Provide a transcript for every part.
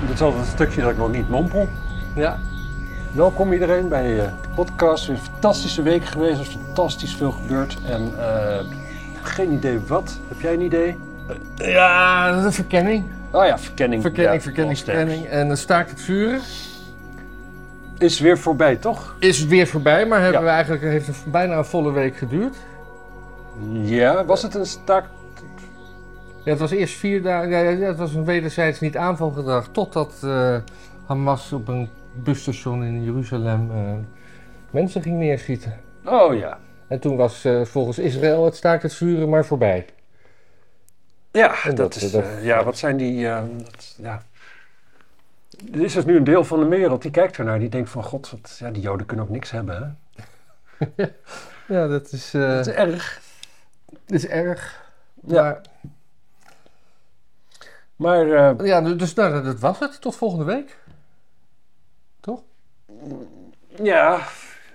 Dit is altijd een stukje dat ik nog niet mompel. Ja. Welkom iedereen bij eh, de podcast. Een fantastische week geweest. Er is fantastisch veel gebeurd. En eh, geen idee wat. Heb jij een idee? Ja, dat is een verkenning. Oh ja, verkenning. Verkenning, Ja, verkenning, verkenning. En dan staakt het vuren. Is weer voorbij, toch? Is weer voorbij, maar hebben Ja. we eigenlijk, heeft het bijna een volle week geduurd. Ja, was het een staak? Ja, het was eerst vier dagen, ja, het was een wederzijds niet aanvalgedrag. Totdat eh, Hamas op een busstation in Jeruzalem eh, mensen ging neerschieten. Oh ja. En toen was eh, volgens Israël het staakt het vuren maar voorbij. Ja, dat, dat- is. dat- ja, wat zijn die. eh, dat, ja. Er is dus nu een deel van de wereld die kijkt ernaar. Die denkt van: God, wat, ja, die Joden kunnen ook niks hebben. Hè? Ja, dat is, Dat is erg. dat is erg. Ja. Maar, Maar eh, ja, dus nou, dat was het. Tot volgende week. Toch? ja.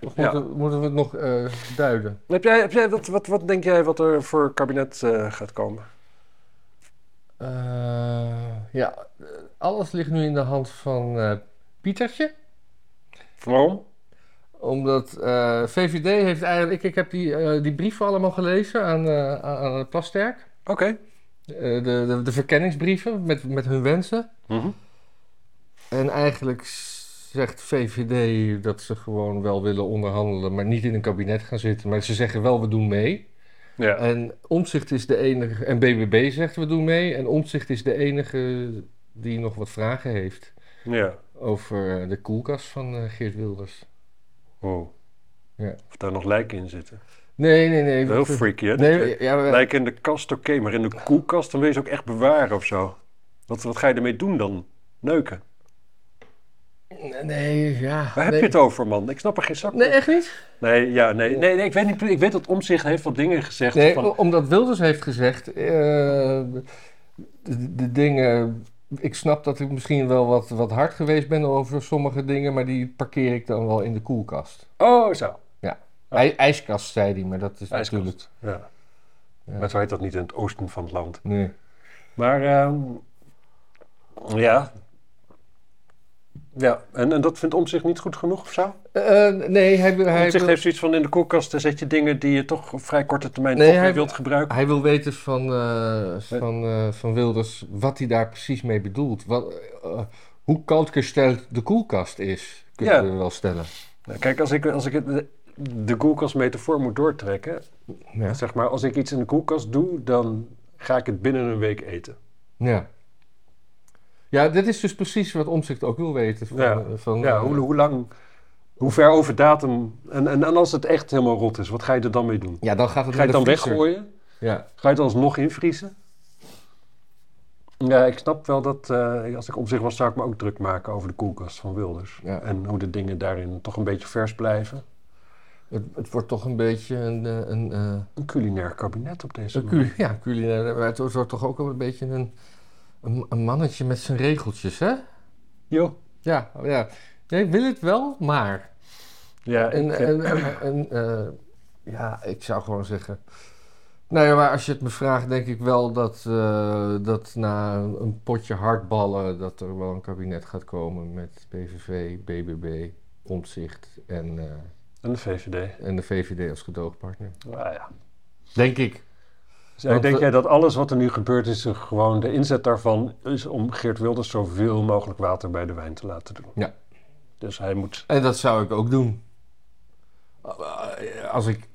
Of Ja. moeten, moeten we het nog eh, duiden? Heb jij, heb jij, wat, wat, wat denk jij wat er voor kabinet eh, gaat komen? Ja, alles ligt nu in de hand van Pietertje. Waarom? Omdat VVD heeft eigenlijk... Ik, ik heb die, eh, die brieven allemaal gelezen aan, eh aan, Plasterk. Oké. De, de, de verkenningsbrieven met, met hun wensen. Mhm. En eigenlijk zegt VVD dat ze gewoon wel willen onderhandelen... maar niet in een kabinet gaan zitten. Maar ze zeggen wel, we doen mee. Ja. En Omzicht is de enige... En BBB zegt, we doen mee. En Omzicht is de enige die nog wat vragen heeft... ja. over eh, de koelkast van eh, Geert Wilders. Wow. Ja. Of daar nog lijken in zitten. Nee, nee, nee. Heel freaky, hè? Nee, ja, Lijken in de kast, oké, maar in de koelkast, dan wil je ze ook echt bewaren of zo. Wat, wat ga je ermee doen dan? Neuken. nee, ja. Waar heb je het over, man? Ik snap er geen zak Nee, echt niet? Nee, ja, nee, nee, nee, ik weet niet. Ik weet dat Omzicht heeft wat dingen gezegd. Nee, van, omdat Wilders heeft gezegd... eh, de, de dingen... Ik snap dat ik misschien wel wat, wat hard geweest ben over sommige dingen... maar die parkeer ik dan wel in de koelkast. Oh, zo. Ij- ijskast, zei hij, maar dat is Ijskast. natuurlijk... Ja. Ja. Maar zo heet dat niet in het oosten van het land. Nee. Maar, ehm, ja. Ja, en, en dat vindt Omzicht niet goed genoeg of zo? Eh, nee, hij, hij, wil, heeft zoiets van in de koelkast, zet je dingen die je toch op vrij korte termijn Nee, toch hij- wilt gebruiken. hij wil weten van, eh, van, eh, van Wilders wat hij daar precies mee bedoelt. Wat, eh, hoe koudgesteld de koelkast is, kunnen Ja. we wel stellen. Nou, kijk, als ik, als ik het, de, koelkastmetafoor moet doortrekken, Ja. zeg maar, als ik iets in de koelkast doe, dan ga ik het binnen een week eten. Ja. Ja, dit is dus precies wat Omzicht ook wil weten. Van, Ja. van, Ja, eh, hoe, hoe lang, hoe ver over datum, en, en, en als het echt helemaal rot is, wat ga je er dan mee doen? ja, dan gaat het Ga je het dan vriezer. weggooien? Ja. Ga je het alsnog invriezen? Ja, ik snap wel dat eh, als ik op zich was, zou ik me ook druk maken over de koelkast van Wilders. Ja. En hoe de dingen daarin toch een beetje vers blijven. Het, het wordt toch een beetje een... eh, een, eh, Een culinair kabinet op deze manier. ja, culinair. maar Het wordt toch ook wel een beetje een, een, een mannetje met zijn regeltjes, hè? Jo. Ja, ja. Wil het wel, maar... Ja, En, ik, en, en, en, eh, ja, ik zou gewoon zeggen. Nou ja, maar als je het me vraagt, denk ik wel dat, dat na een potje hardballen. dat er wel een kabinet gaat komen met PVV, BBB, Omtzigt en, en de VVD. en de VVD als gedoogpartner. Nou ja. Denk ik. Dus Want, denk eh, jij dat alles wat er nu gebeurt is er gewoon de inzet daarvan is om Geert Wilders zoveel mogelijk water bij de wijn te laten doen? Ja. Dus hij moet. En dat zou ik ook doen. Als ik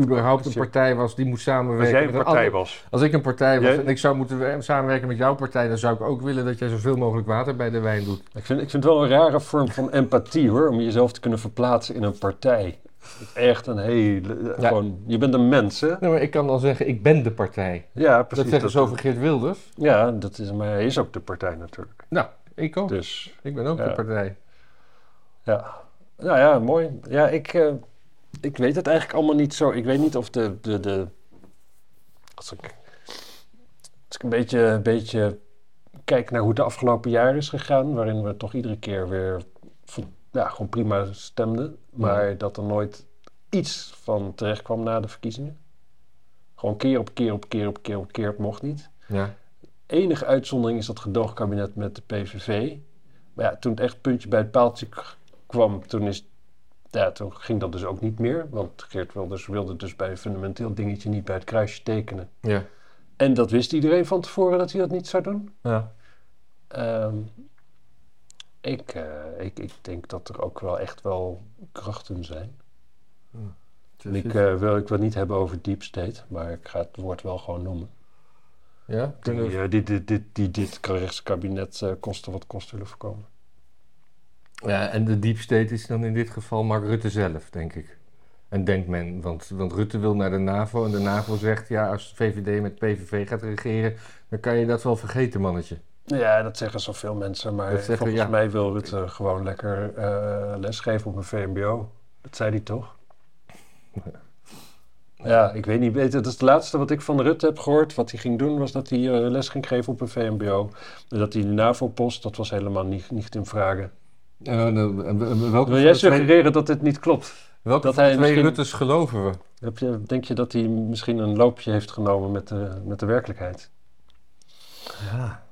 überhaupt een Als partij was die moet Als samenwerken. jij een partij was. Als ik een partij was Jij- en ik zou moeten we- samenwerken met jouw partij, dan zou ik ook willen dat jij zoveel mogelijk water bij de wijn doet. Ik vind, ik vind het wel een rare vorm van empathie hoor, om jezelf te kunnen verplaatsen in een partij. Echt een hele. Ja. Gewoon, je bent een mens, hè? Nee, maar ik kan dan zeggen, ik ben de partij. Ja, precies. dat zeggen ze over Geert Wilders. Ja, dat is, maar hij is ook de partij natuurlijk. Nou, ik ook. Dus Ik ben ook Ja. de partij. ja. Nou ja, mooi. Ja, ik, eh, ik weet het eigenlijk allemaal niet zo. Ik weet niet of de. de, de als, ik, als ik een beetje, een beetje kijk naar hoe het de afgelopen jaar is gegaan, waarin we toch iedere keer weer ja, gewoon prima stemden, maar dat er nooit iets van terecht kwam na de verkiezingen. Gewoon keer op keer op keer op keer op keer, het mocht niet. Ja. enige uitzondering is dat gedoogkabinet met de PVV. Maar ja, toen het echt puntje bij het paaltje kwam, toen, is, ja, toen ging dat dus ook niet meer. Want Geert Wilders wilde dus bij een fundamenteel dingetje niet bij het kruisje tekenen. Ja. En dat wist iedereen van tevoren dat hij dat niet zou doen. ja. Ehm, ik, eh, ik, ik denk dat er ook wel echt wel krachten zijn. En ik, eh, wil, ik wil het niet hebben over deep state, maar ik ga het woord wel gewoon noemen. ja? Die, eh, die, die dit rechtse kabinet eh, kosten wat kost willen voorkomen. Ja, en de deep state is dan in dit geval Mark Rutte zelf, denk ik. En denkt men, want, want Rutte wil naar de NAVO en de NAVO zegt, ja, als VVD met PVV gaat regeren, dan kan je dat wel vergeten, mannetje. Ja, dat zeggen zoveel mensen, maar Dat zeggen, volgens ja. mij wil Rutte gewoon lekker eh, lesgeven op een VMBO. Dat zei hij toch? Ja, ik weet niet. Het is het laatste wat ik van Rutte heb gehoord. Wat hij ging doen, was dat hij eh, les ging geven op een VMBO. En dat hij de NAVO-post, dat was helemaal niet, niet in vragen. Uh, nou, welke Wil jij twee, suggereren dat dit niet klopt? welke dat hij twee misschien- Ruttes geloven we? Heb je, denk je dat hij misschien een loopje heeft genomen met de, met de werkelijkheid? Ja.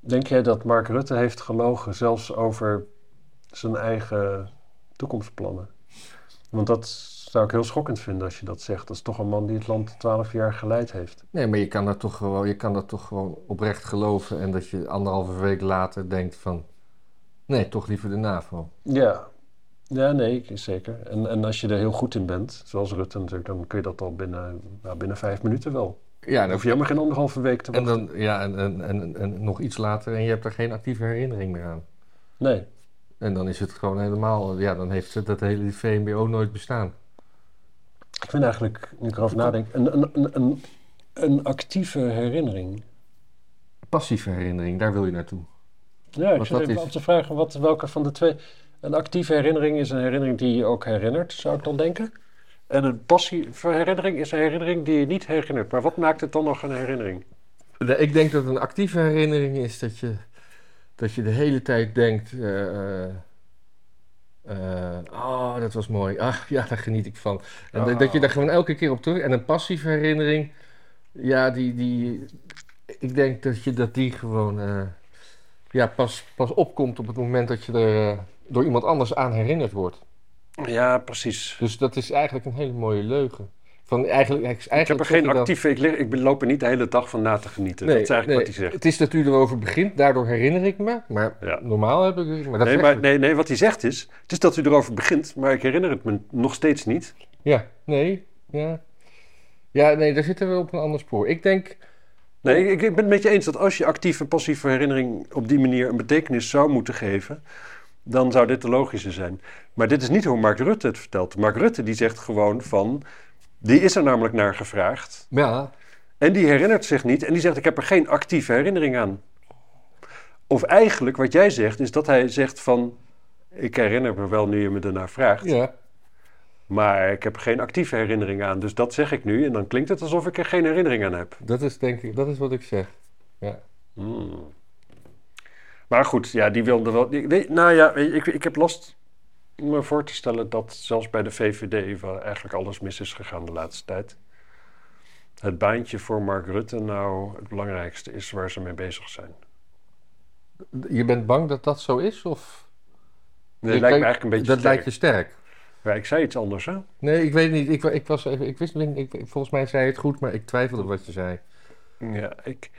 Denk jij dat Mark Rutte heeft gelogen, zelfs over zijn eigen toekomstplannen? Want dat zou ik heel schokkend vinden als je dat zegt. Dat is toch een man die het land twaalf jaar geleid heeft. Nee, maar je kan, dat toch gewoon, je kan dat toch gewoon oprecht geloven en dat je anderhalve week later denkt van, nee, toch liever de NAVO. Ja, ja nee, zeker. En, en als je er heel goed in bent, zoals Rutte natuurlijk, dan kun je dat al binnen, nou, binnen vijf minuten wel. Ja, Dan hoef je helemaal geen anderhalve week te En, wachten. dan, ja, en, en, en, en nog iets later en je hebt er geen actieve herinnering meer aan. Nee. En dan is het gewoon helemaal, ja, dan heeft dat hele VMBO nooit bestaan. Ik vind eigenlijk, nu ik erover nadenk, een, een, een, een actieve herinnering. Passieve herinnering, daar wil je naartoe. Ja, ik zit dat even is? af te vragen wat, welke van de twee. Een actieve herinnering is een herinnering die je ook herinnert, zou ik dan denken. En een passieve herinnering is een herinnering die je niet herinnert. Maar wat maakt het dan nog een herinnering? De- Ik denk dat een actieve herinnering is dat je, dat je de hele tijd denkt: eh, eh, eh, oh, dat was mooi. Ach ja, daar geniet ik van. En dat- dat je daar gewoon elke keer op terug. En een passieve herinnering, ja, die, die, ik denk dat je dat die gewoon eh, ja, pas, pas opkomt op het moment dat je er eh, door iemand anders aan herinnerd wordt. Ja, precies. Dus dat is eigenlijk een hele mooie leugen. Van eigenlijk, eigenlijk ik heb er geen actieve. Ik, ik loop er niet de hele dag van na te genieten. dat is eigenlijk nee, wat hij zegt. Het is dat u erover begint, daardoor herinner ik me. Maar Ja. normaal heb ik... Maar dat Nee, maar, nee, nee, wat hij zegt is. Het is dat u erover begint, maar ik herinner het me nog steeds niet. Ja, nee, ja. Ja, nee, daar zitten we op een ander spoor. Ik denk... Nee, ik, ik ben het met je eens dat als je actieve en passieve herinnering op die manier een betekenis zou moeten geven, dan zou dit de logische zijn. Maar dit is niet hoe Mark Rutte het vertelt. Mark Rutte die zegt gewoon van, die is er namelijk naar gevraagd Ja, en die herinnert zich niet en die zegt ik heb er geen actieve herinnering aan. Of eigenlijk wat jij zegt is dat hij zegt van, ik herinner me wel nu je me ernaar vraagt, ja. Maar ik heb er geen actieve herinnering aan. Dus dat zeg ik nu en dan klinkt het alsof ik er geen herinnering aan heb. Dat is denk ik, dat is wat ik zeg. Hmm. Maar goed, ja, die wilde wel. die- nou ja, ik, ik heb last me voor te stellen dat zelfs bij de VVD waar eigenlijk alles mis is gegaan de laatste tijd. Het baantje voor Mark Rutte nou het belangrijkste is waar ze mee bezig zijn. Je bent bang dat dat zo is? Of... Nee, Je lijkt me eigenlijk een beetje Dat sterk. lijkt je sterk. Ja, ik zei iets anders, hè? Nee, ik weet niet. Ik, ik was even... Ik wist niet... Ik, volgens mij zei je het goed, maar ik twijfelde wat je zei. Ja, ik,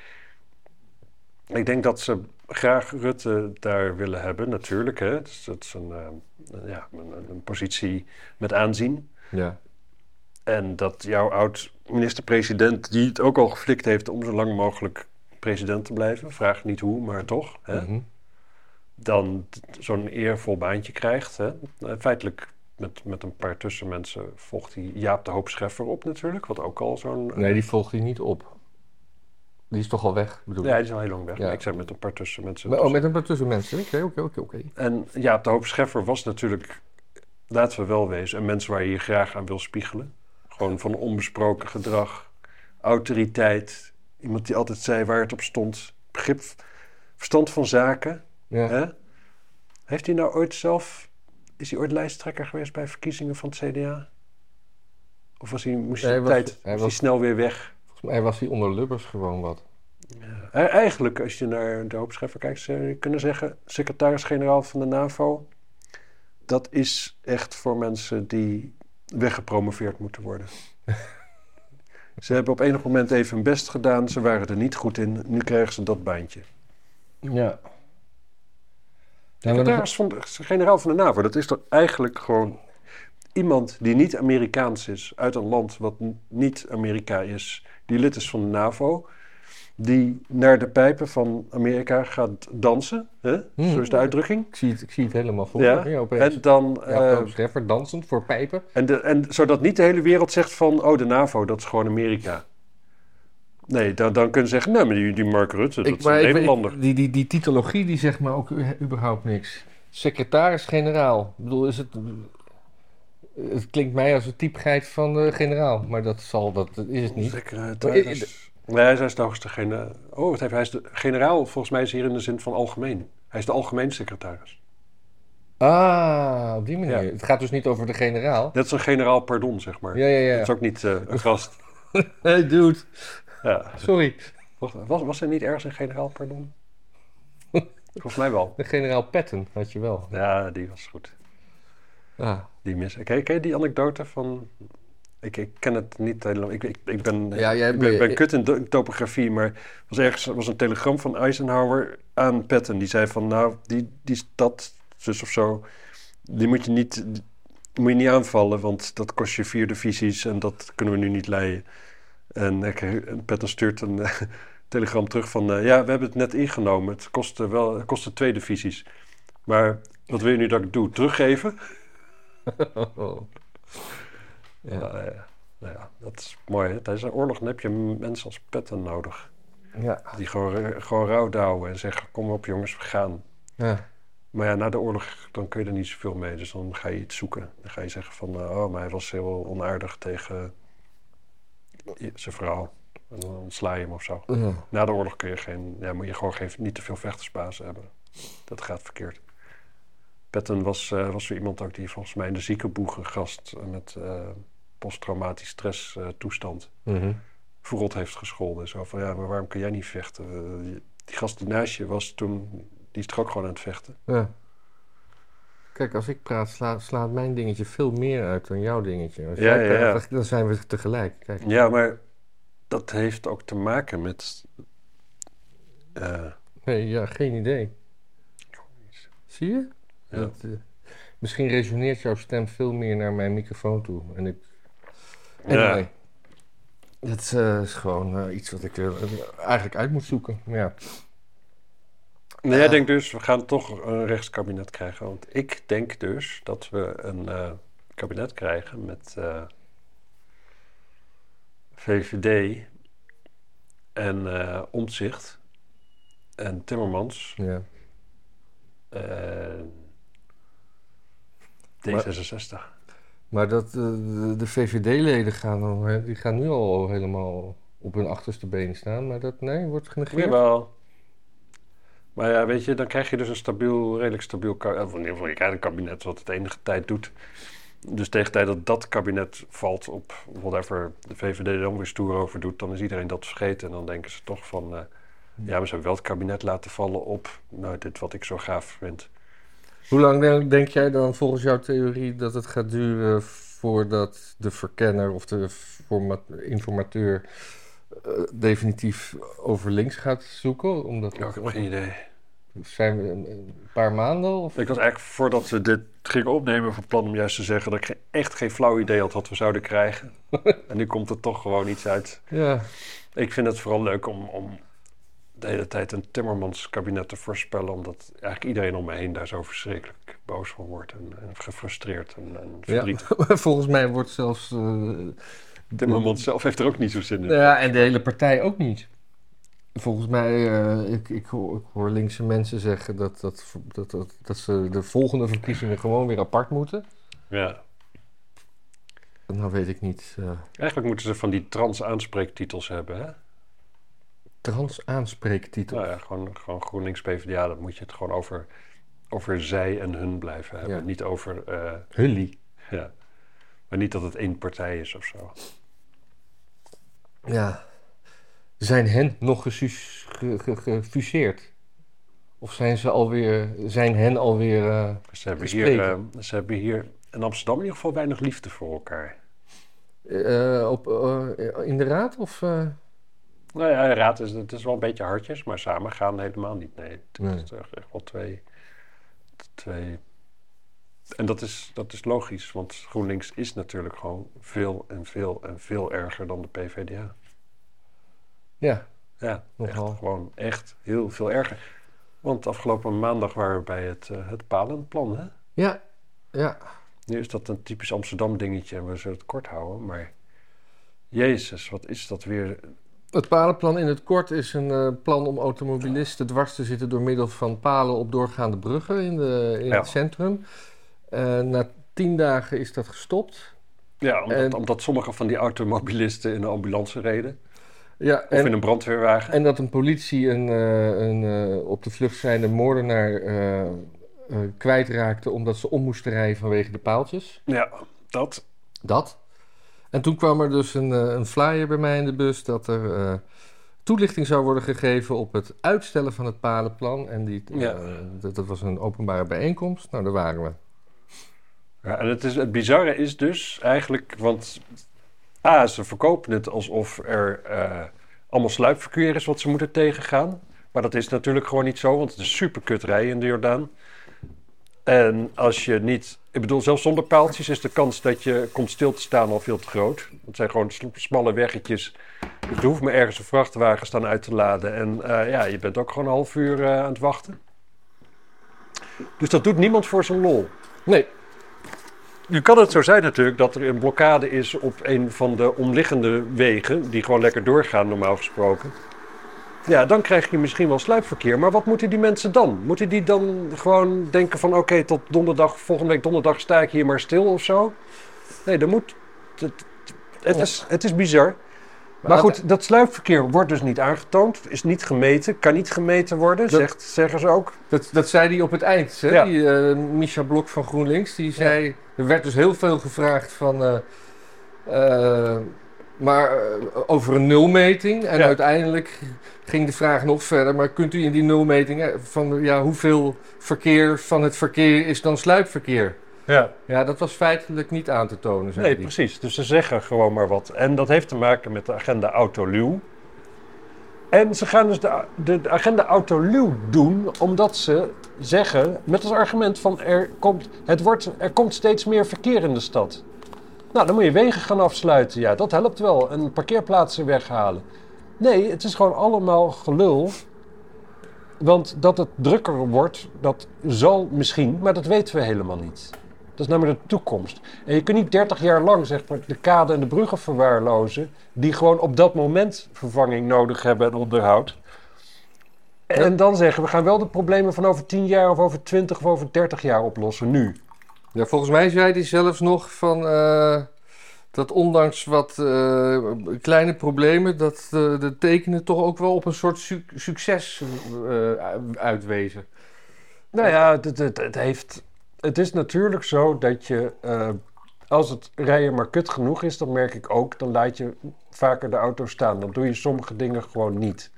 ik denk dat ze graag Rutte daar willen hebben, natuurlijk. Hè? Dus dat is een, eh, ja, een, een positie met aanzien. Ja. En dat jouw oud-minister-president, die het ook al geflikt heeft om zo lang mogelijk president te blijven, vraag niet hoe, maar toch, hè, Mhm. dan zo'n eervol baantje krijgt. Hè. Eh, Feitelijk met, met een paar tussenmensen volgt hij Jaap de Hoop Scheffer op natuurlijk, wat ook al zo'n... Nee, die volgt hij niet op. Die is toch al weg, bedoel Ja, hij is al heel lang weg. Ja. Ik zei met een paar tussenmensen. Maar- Oh, met een paar tussenmensen. Oké, oké, oké, oké. En Jaap de Hoop Scheffer was natuurlijk, laten we wel wezen, een mens waar je je graag aan wil spiegelen. Gewoon van onbesproken gedrag, autoriteit. Iemand die altijd zei waar het op stond. Begrip, verstand van zaken. Ja. Hè? Heeft hij nou ooit zelf, is hij ooit lijsttrekker geweest bij verkiezingen van het CDA? Of was hij, moest hij, was- tijd, hij was hij snel weer weg? Volgens mij was hij onder Lubbers gewoon wat. Ja. E- Eigenlijk, als je naar de hoopscheffer kijkt, zou je kunnen zeggen... secretaris-generaal van de NAVO... dat is echt voor mensen die weggepromoveerd moeten worden. ze hebben op enig moment even hun best gedaan. Ze waren er niet goed in. Nu krijgen ze dat baantje. Ja. Secretaris van de, generaal van de NAVO, dat is toch eigenlijk gewoon iemand die niet Amerikaans is, uit een land wat niet Amerika is, die lid is van de NAVO, die naar de pijpen van Amerika gaat dansen, hè? Hmm. zo is de uitdrukking. ik, zie het, ik zie het helemaal voor Ja, me. Ja. En, dan, ja, Scheffer dansend voor pijpen. en, de, en zodat niet de hele wereld zegt van, oh de NAVO, dat is gewoon Amerika. Nee, dan, dan kunnen ze zeggen, nee, maar die, die Mark Rutte, dat is een Nederlander. die, die, die titologie die zegt me ook überhaupt niks. Secretaris-generaal. Ik bedoel, is het... Het klinkt mij als een typigheid van de generaal. Maar dat, zal, dat, is het niet. Secretaris. Nee, hij is de hoogste generaal. Oh, wat heeft hij? is de generaal, volgens mij is hier in de zin van algemeen. Hij is de algemeen secretaris. Ah, op die manier. Ja. Het gaat dus niet over de generaal. Dat is een generaal pardon, zeg maar. Ja, ja, ja. Dat is ook niet eh, een gast. Hey, dude. Ja. Sorry. Wacht, Was, was er niet ergens een generaal pardon? Volgens mij wel. De generaal Patton had je wel. Ja, die was goed. Ah. Die mis. Ken, ken je die anekdote van... Ik, ik ken het niet helemaal. Ik, ik, ik ben, Ja, jij ik ben, ik ben ben- kut in do- topografie, maar er was ergens er was een telegram van Eisenhower aan Patton. Die zei van, nou, die, die stad, zus of zo, die moet je niet, die moet je niet aanvallen, want dat kost je vier divisies en dat kunnen we nu niet leiden. En, ik, en Patton stuurt een eh, telegram terug van, eh, ja, we hebben het net ingenomen. Het kostte wel, het kostte twee divisies. Maar wat wil je nu dat ik doe? Teruggeven? Oh. Ja. Ja, eh, nou ja, dat is mooi. Hè? Tijdens een oorlog heb je mensen als Patton nodig. Ja. Die gewoon, gewoon rouwdouwen en zeggen: Kom op, jongens, we gaan. ja. Maar ja, na de oorlog dan kun je er niet zoveel mee. Dus dan ga je iets zoeken. Dan ga je zeggen: van, eh, Oh, maar hij was heel onaardig tegen zijn vrouw. En dan ontsla je hem of zo. Ja. Na de oorlog kun je geen, ja, moet je gewoon geen, niet te veel vechtersbazen hebben. Dat gaat verkeerd. Patton was, eh, was weer iemand ook die volgens mij in de ziekenboegen gast met eh, posttraumatisch stress eh, toestand Mhm. verrot heeft gescholden. Zo van, ja, maar waarom kun jij niet vechten? Eh, die- die gast die naast je was toen, die is toch ook gewoon aan het vechten? Ja. Kijk, als ik praat, sla- slaat mijn dingetje veel meer uit dan jouw dingetje. Als Ja, jij ja, ja. praat, dan zijn we tegelijk. Kijk. Ja, maar dat heeft ook te maken met... eh, Nee, ja, geen idee. Zie je? Ja. Dat, eh, misschien resoneert jouw stem veel meer naar mijn microfoon toe. En ik... Anyway. Dat eh, is gewoon iets wat ik eigenlijk uit moet zoeken. Maar Ja. Nee, jij denkt dus, we gaan toch een rechtskabinet krijgen. Want ik denk dus dat we een eh, kabinet krijgen met eh, VVD en eh Omtzigt en Timmermans ja. en D66. Maar dat, eh, de, de VVD-leden gaan, die gaan nu al helemaal op hun achterste benen staan. Maar dat, nee, wordt genegeerd. Jawel. Maar ja, weet je, dan krijg je dus een stabiel, redelijk stabiel kabinet. In ieder geval, je krijgt een kabinet wat het enige tijd doet. Dus tegen de tijd dat dat kabinet valt op whatever de VVD er dan weer stoer over doet, dan is iedereen dat vergeten. En dan denken ze toch van, eh, ja, maar ze hebben wel het kabinet laten vallen op, nou, dit wat ik zo gaaf vind. Hoe lang denk, jij dan volgens jouw theorie dat het gaat duren voordat de verkenner of de forma- informateur eh, definitief over links gaat zoeken? Omdat Ja, ik heb geen idee. zijn we een, een paar maanden? Of? Ik was eigenlijk, voordat we dit gingen opnemen, van plan om juist te zeggen dat ik echt geen flauw idee had wat we zouden krijgen. en nu komt er toch gewoon iets uit. Ja, Ik vind het vooral leuk om, om de hele tijd een Timmermans kabinet te voorspellen, omdat eigenlijk iedereen om me heen daar zo verschrikkelijk boos van wordt en, en gefrustreerd en, en ja. verdrietig. volgens mij wordt zelfs. eh, Timmermans zelf heeft er ook niet zo zin in. Nou ja, en de hele partij ook niet. Volgens mij, eh, ik, ik, hoor, ik hoor linkse mensen zeggen dat, dat, dat, dat, dat ze de volgende verkiezingen gewoon weer apart moeten. Ja. Dan weet ik niet. eh Eigenlijk moeten ze van die trans-aanspreektitels hebben, hè? trans-aanspreektitel. Nou ja, gewoon, gewoon GroenLinks PvdA, dan moet je het gewoon over, over zij en hun blijven hebben. Ja. Niet over, Hully. ja. Maar niet dat het één partij is of zo. Ja. zijn hen nog gefuseerd? Of zijn, ze alweer, zijn hen alweer... eh, Ze hebben, hier, eh, ze hebben hier in Amsterdam in ieder geval weinig liefde voor elkaar. eh, op, in de raad? Of? Nou ja, de raad is, het is wel een beetje hartjes, maar samen gaan helemaal niet. Nee, het Nee. is echt echt wel twee, twee. En dat is, dat is logisch, want GroenLinks is natuurlijk gewoon veel en veel en veel erger dan de PVDA. Ja, Ja, Nogal. echt, gewoon echt heel veel erger. Want afgelopen maandag waren we bij het, eh, het palenplan. Hè? ja, ja. Nu is dat een typisch Amsterdam dingetje en we zullen het kort houden, maar Jezus, wat is dat weer? Het palenplan in het kort is een eh, plan om automobilisten dwars te zitten door middel van palen op doorgaande bruggen in, de, in Ja. het centrum. Eh, na tien dagen is dat gestopt. Ja, omdat, En- omdat sommige van die automobilisten in een ambulance reden. Ja, Of en, in een brandweerwagen. en dat een politie een, eh, een eh, op de vlucht zijnde moordenaar eh, eh, kwijtraakte omdat ze om moesten rijden vanwege de paaltjes. Ja, dat. Dat. En toen kwam er dus een, een flyer bij mij in de bus dat er toelichting zou worden gegeven op het uitstellen van het palenplan. En die, Ja. dat, dat was een openbare bijeenkomst. Nou, daar waren we. Ja, en het, bizarre is dus eigenlijk, want A, ze verkopen het alsof er eh, allemaal sluipverkeer is wat ze moeten tegengaan. Maar dat is natuurlijk gewoon niet zo, want het is super kut rijden in de Jordaan. En als je niet, ik bedoel, zelfs zonder paaltjes is de kans dat je komt stil te staan al veel te groot. Het zijn gewoon smalle weggetjes. Er hoeft maar ergens een vrachtwagen staan uit te laden. En eh, ja, je bent ook gewoon een half uur eh, aan het wachten. Dus dat doet niemand voor zijn lol. Nee, Nu kan het zo zijn natuurlijk dat er een blokkade is op een van de omliggende wegen, die gewoon lekker doorgaan normaal gesproken. Ja, dan krijg je misschien wel sluipverkeer. Maar wat moeten die mensen dan? Moeten die dan gewoon denken van oké, tot donderdag, volgende week donderdag sta ik hier maar stil of zo? Nee, dat moet. Het, het, is, het is bizar. Maar goed, dat sluipverkeer wordt dus niet aangetoond, is niet gemeten, kan niet gemeten worden, Dat- zegt, zeggen ze ook. dat, dat zei hij op het eind. Hè? Ja. Die, eh Micha Blok van GroenLinks. Die zei... Er werd dus heel veel gevraagd van... eh, eh, maar over een nulmeting. En Ja. uiteindelijk ging de vraag nog verder. Maar kunt u in die nulmeting... van ja, hoeveel verkeer van het verkeer is dan sluipverkeer? Ja. Ja, dat was feitelijk niet aan te tonen, Nee, hij. precies. Dus ze zeggen gewoon maar wat. En dat heeft te maken met de agenda Autoluw. En ze gaan dus de, de, de agenda Autoluw doen omdat ze zeggen, met als argument van er komt, het wordt, er komt steeds meer verkeer in de stad. Nou, dan moet je wegen gaan afsluiten. Ja, dat helpt wel. En parkeerplaatsen weghalen. Nee, het is gewoon allemaal gelul. Want dat het drukker wordt, dat zal misschien, maar dat weten we helemaal niet. Dat is namelijk de toekomst. En je kunt niet 30 jaar lang zeg maar, de kade en de bruggen verwaarlozen, die gewoon op dat moment vervanging nodig hebben en onderhoud. En dan zeggen we gaan wel de problemen van over 10 jaar of over 20 of over 30 jaar oplossen nu. Ja, volgens mij zei hij zelfs nog van... eh, dat ondanks wat eh, kleine problemen... dat eh, de tekenen toch ook wel op een soort su- succes uitwezen. Nou ja, het, het, het, heeft, het is natuurlijk zo dat je, eh, als het rijden maar kut genoeg is, dan merk ik ook, dan laat je vaker de auto staan. Dan doe je sommige dingen gewoon niet.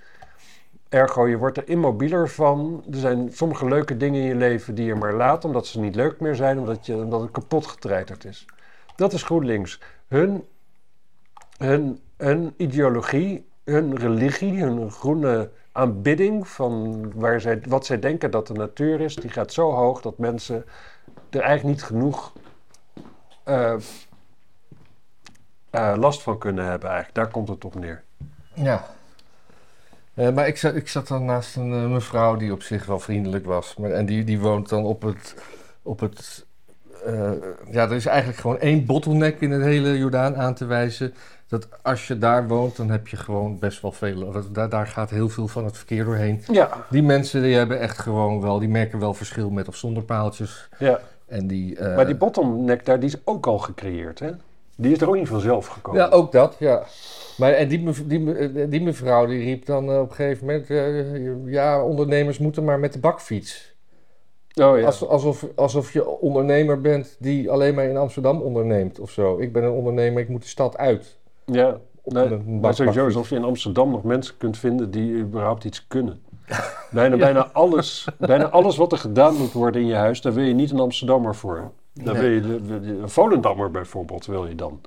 Ergo, je wordt er immobieler van. Er zijn sommige leuke dingen in je leven die je maar laat, omdat ze niet leuk meer zijn, omdat, je, omdat het kapot getreiterd is. Dat is GroenLinks. Hun, hun, hun ideologie, hun religie, hun groene aanbidding van waar zij, wat zij denken dat de natuur is, die gaat zo hoog dat mensen er eigenlijk niet genoeg eh, eh, last van kunnen hebben. Eigenlijk. Daar komt het op neer. Ja. Eh, maar ik zat, ik zat dan naast een mevrouw die op zich wel vriendelijk was. Maar, en die, die woont dan op het. Op het eh, ja, er is eigenlijk gewoon één bottleneck in het hele Jordaan aan te wijzen. Dat als je daar woont, dan heb je gewoon best wel veel. dat- Daar, daar gaat heel veel van het verkeer doorheen. Ja, Die mensen die hebben echt gewoon wel. Die merken wel verschil met of zonder paaltjes. ja. En die. eh, maar die bottleneck daar, die is ook al gecreëerd. Hè? Die is er ook niet vanzelf gekomen. Ja, ook dat, ja. Maar en die, mev- die, die mevrouw die riep dan eh, op een gegeven moment... eh, ja, ondernemers moeten maar met de bakfiets. Oh ja. Als, alsof, alsof je ondernemer bent die alleen maar in Amsterdam onderneemt of zo. Ik ben een ondernemer, ik moet de stad uit. ja. Nee, een maar sowieso alsof je in Amsterdam nog mensen kunt vinden die überhaupt iets kunnen. Bijna, bijna, alles, bijna alles wat er gedaan moet worden in je huis, daar wil je niet een Amsterdammer voor. Daar Nee. wil je een Volendammer bijvoorbeeld, wil je dan.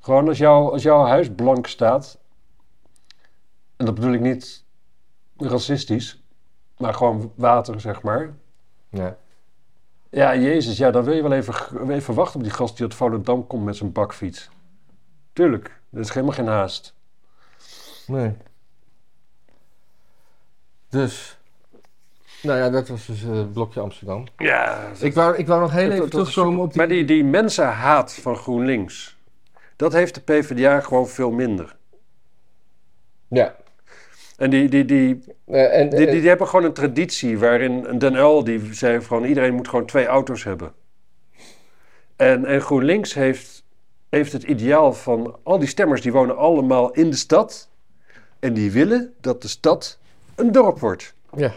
Gewoon als, jou, als jouw huis blank staat, en dat bedoel ik niet racistisch, maar gewoon water, zeg maar. Ja. Ja, jezus, ja, dan wil je wel even, even wachten op die gast die uit Volendam komt met zijn bakfiets. Tuurlijk, er is helemaal geen haast. Nee. Dus. Nou ja, dat was dus eh, het blokje Amsterdam. Ja, Ik wou, ik wou nog heel Dat- even dat is terugkomen op die... Maar die, die mensenhaat van GroenLinks, dat heeft de PvdA gewoon veel minder. Ja. En die, die, die, en, die, die, eh, die hebben gewoon een traditie waarin Den Uyl, die zei gewoon iedereen moet gewoon twee auto's hebben. En, en GroenLinks heeft, heeft het ideaal van al die stemmers die wonen allemaal in de stad. En die willen dat de stad een dorp wordt. ja.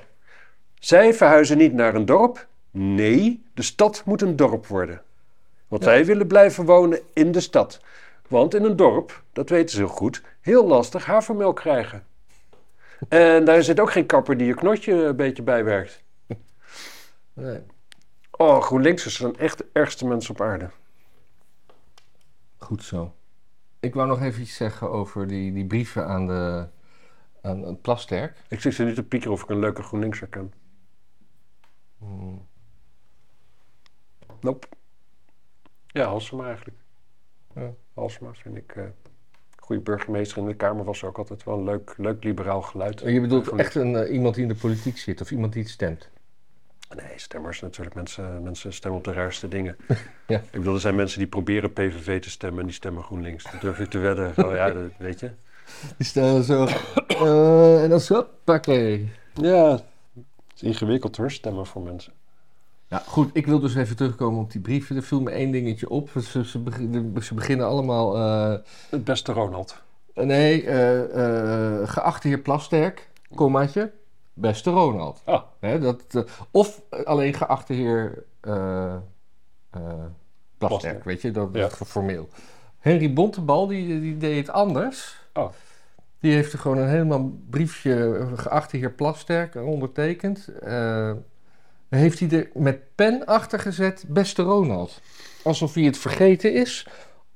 Zij verhuizen niet naar een dorp. Nee, de stad moet een dorp worden. Want zij willen blijven wonen in de stad. Want in een dorp, dat weten ze heel goed, heel lastig havermelk krijgen. En daar zit ook geen kapper die je knotje een beetje bijwerkt. Nee. Oh, GroenLinksers zijn echt de ergste mensen op aarde. Goed zo. Ik wou nog even iets zeggen over die, die brieven aan de aan het Plasterk. Ik zit ze nu te piekeren of ik een leuke GroenLinkser ken. Hmm. Nope. Ja, Halsema eigenlijk. Ja. Halsema vind ik eh goede burgemeester. In de Kamer was ook altijd wel een leuk, leuk liberaal geluid. Je bedoelt echt een, eh, iemand die in de politiek zit of iemand die het stemt? Nee, stemmers natuurlijk. Mensen, mensen stemmen op de raarste dingen. Ja. Ik bedoel, er zijn mensen die proberen PVV te stemmen en die stemmen GroenLinks. Dat durf ik te wedden. Oh, ja, dat, weet je. Die staan zo. eh, en dan zo. Pakkee. Ja, het is ingewikkeld hoor, stemmen voor mensen. Nou goed, ik wil dus even terugkomen op die brieven. Er viel me één dingetje op. Ze, ze, ze beginnen allemaal. eh, Het beste Ronald. nee, eh, eh, geachte heer Plasterk, kommaatje, beste Ronald. Ah, Hè, dat, of alleen geachte heer Plasterk, Plasterk. weet je, dat Ja. is formeel. Henry Bontebal, die, die deed het anders. Oh. Die heeft er gewoon een helemaal briefje, geachte heer Plasterk, ondertekend. Heeft hij er met pen achter gezet, beste Ronald. Alsof hij het vergeten is.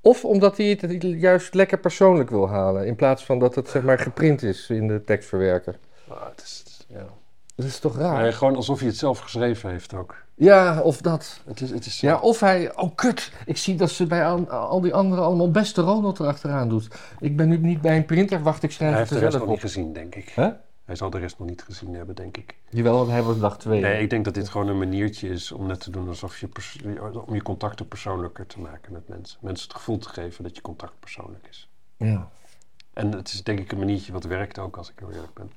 Of omdat hij het juist lekker persoonlijk wil halen. In plaats van dat het zeg maar geprint is in de tekstverwerker. ah, het is, het is- ja. Dat is toch raar? Nee, gewoon alsof hij het zelf geschreven heeft ook. Ja, of dat. Het is, het is Ja, of hij... Oh, kut. Ik zie dat ze bij al, al die anderen allemaal beste Ronald erachteraan doet. Ik ben nu niet bij een printer. Wacht, ik schrijf Hij het heeft er de rest zelf nog niet op. gezien, denk ik. Hè? Hij zal de rest nog niet gezien hebben, denk ik. Jawel, want hij was dag twee. Nee, ik denk dat dit gewoon een maniertje is om net te doen alsof je, om je contacten persoonlijker te maken met mensen. Mensen het gevoel te geven dat je contact persoonlijk is. Ja. En het is denk ik een maniertje wat werkt ook, als ik heel eerlijk ben.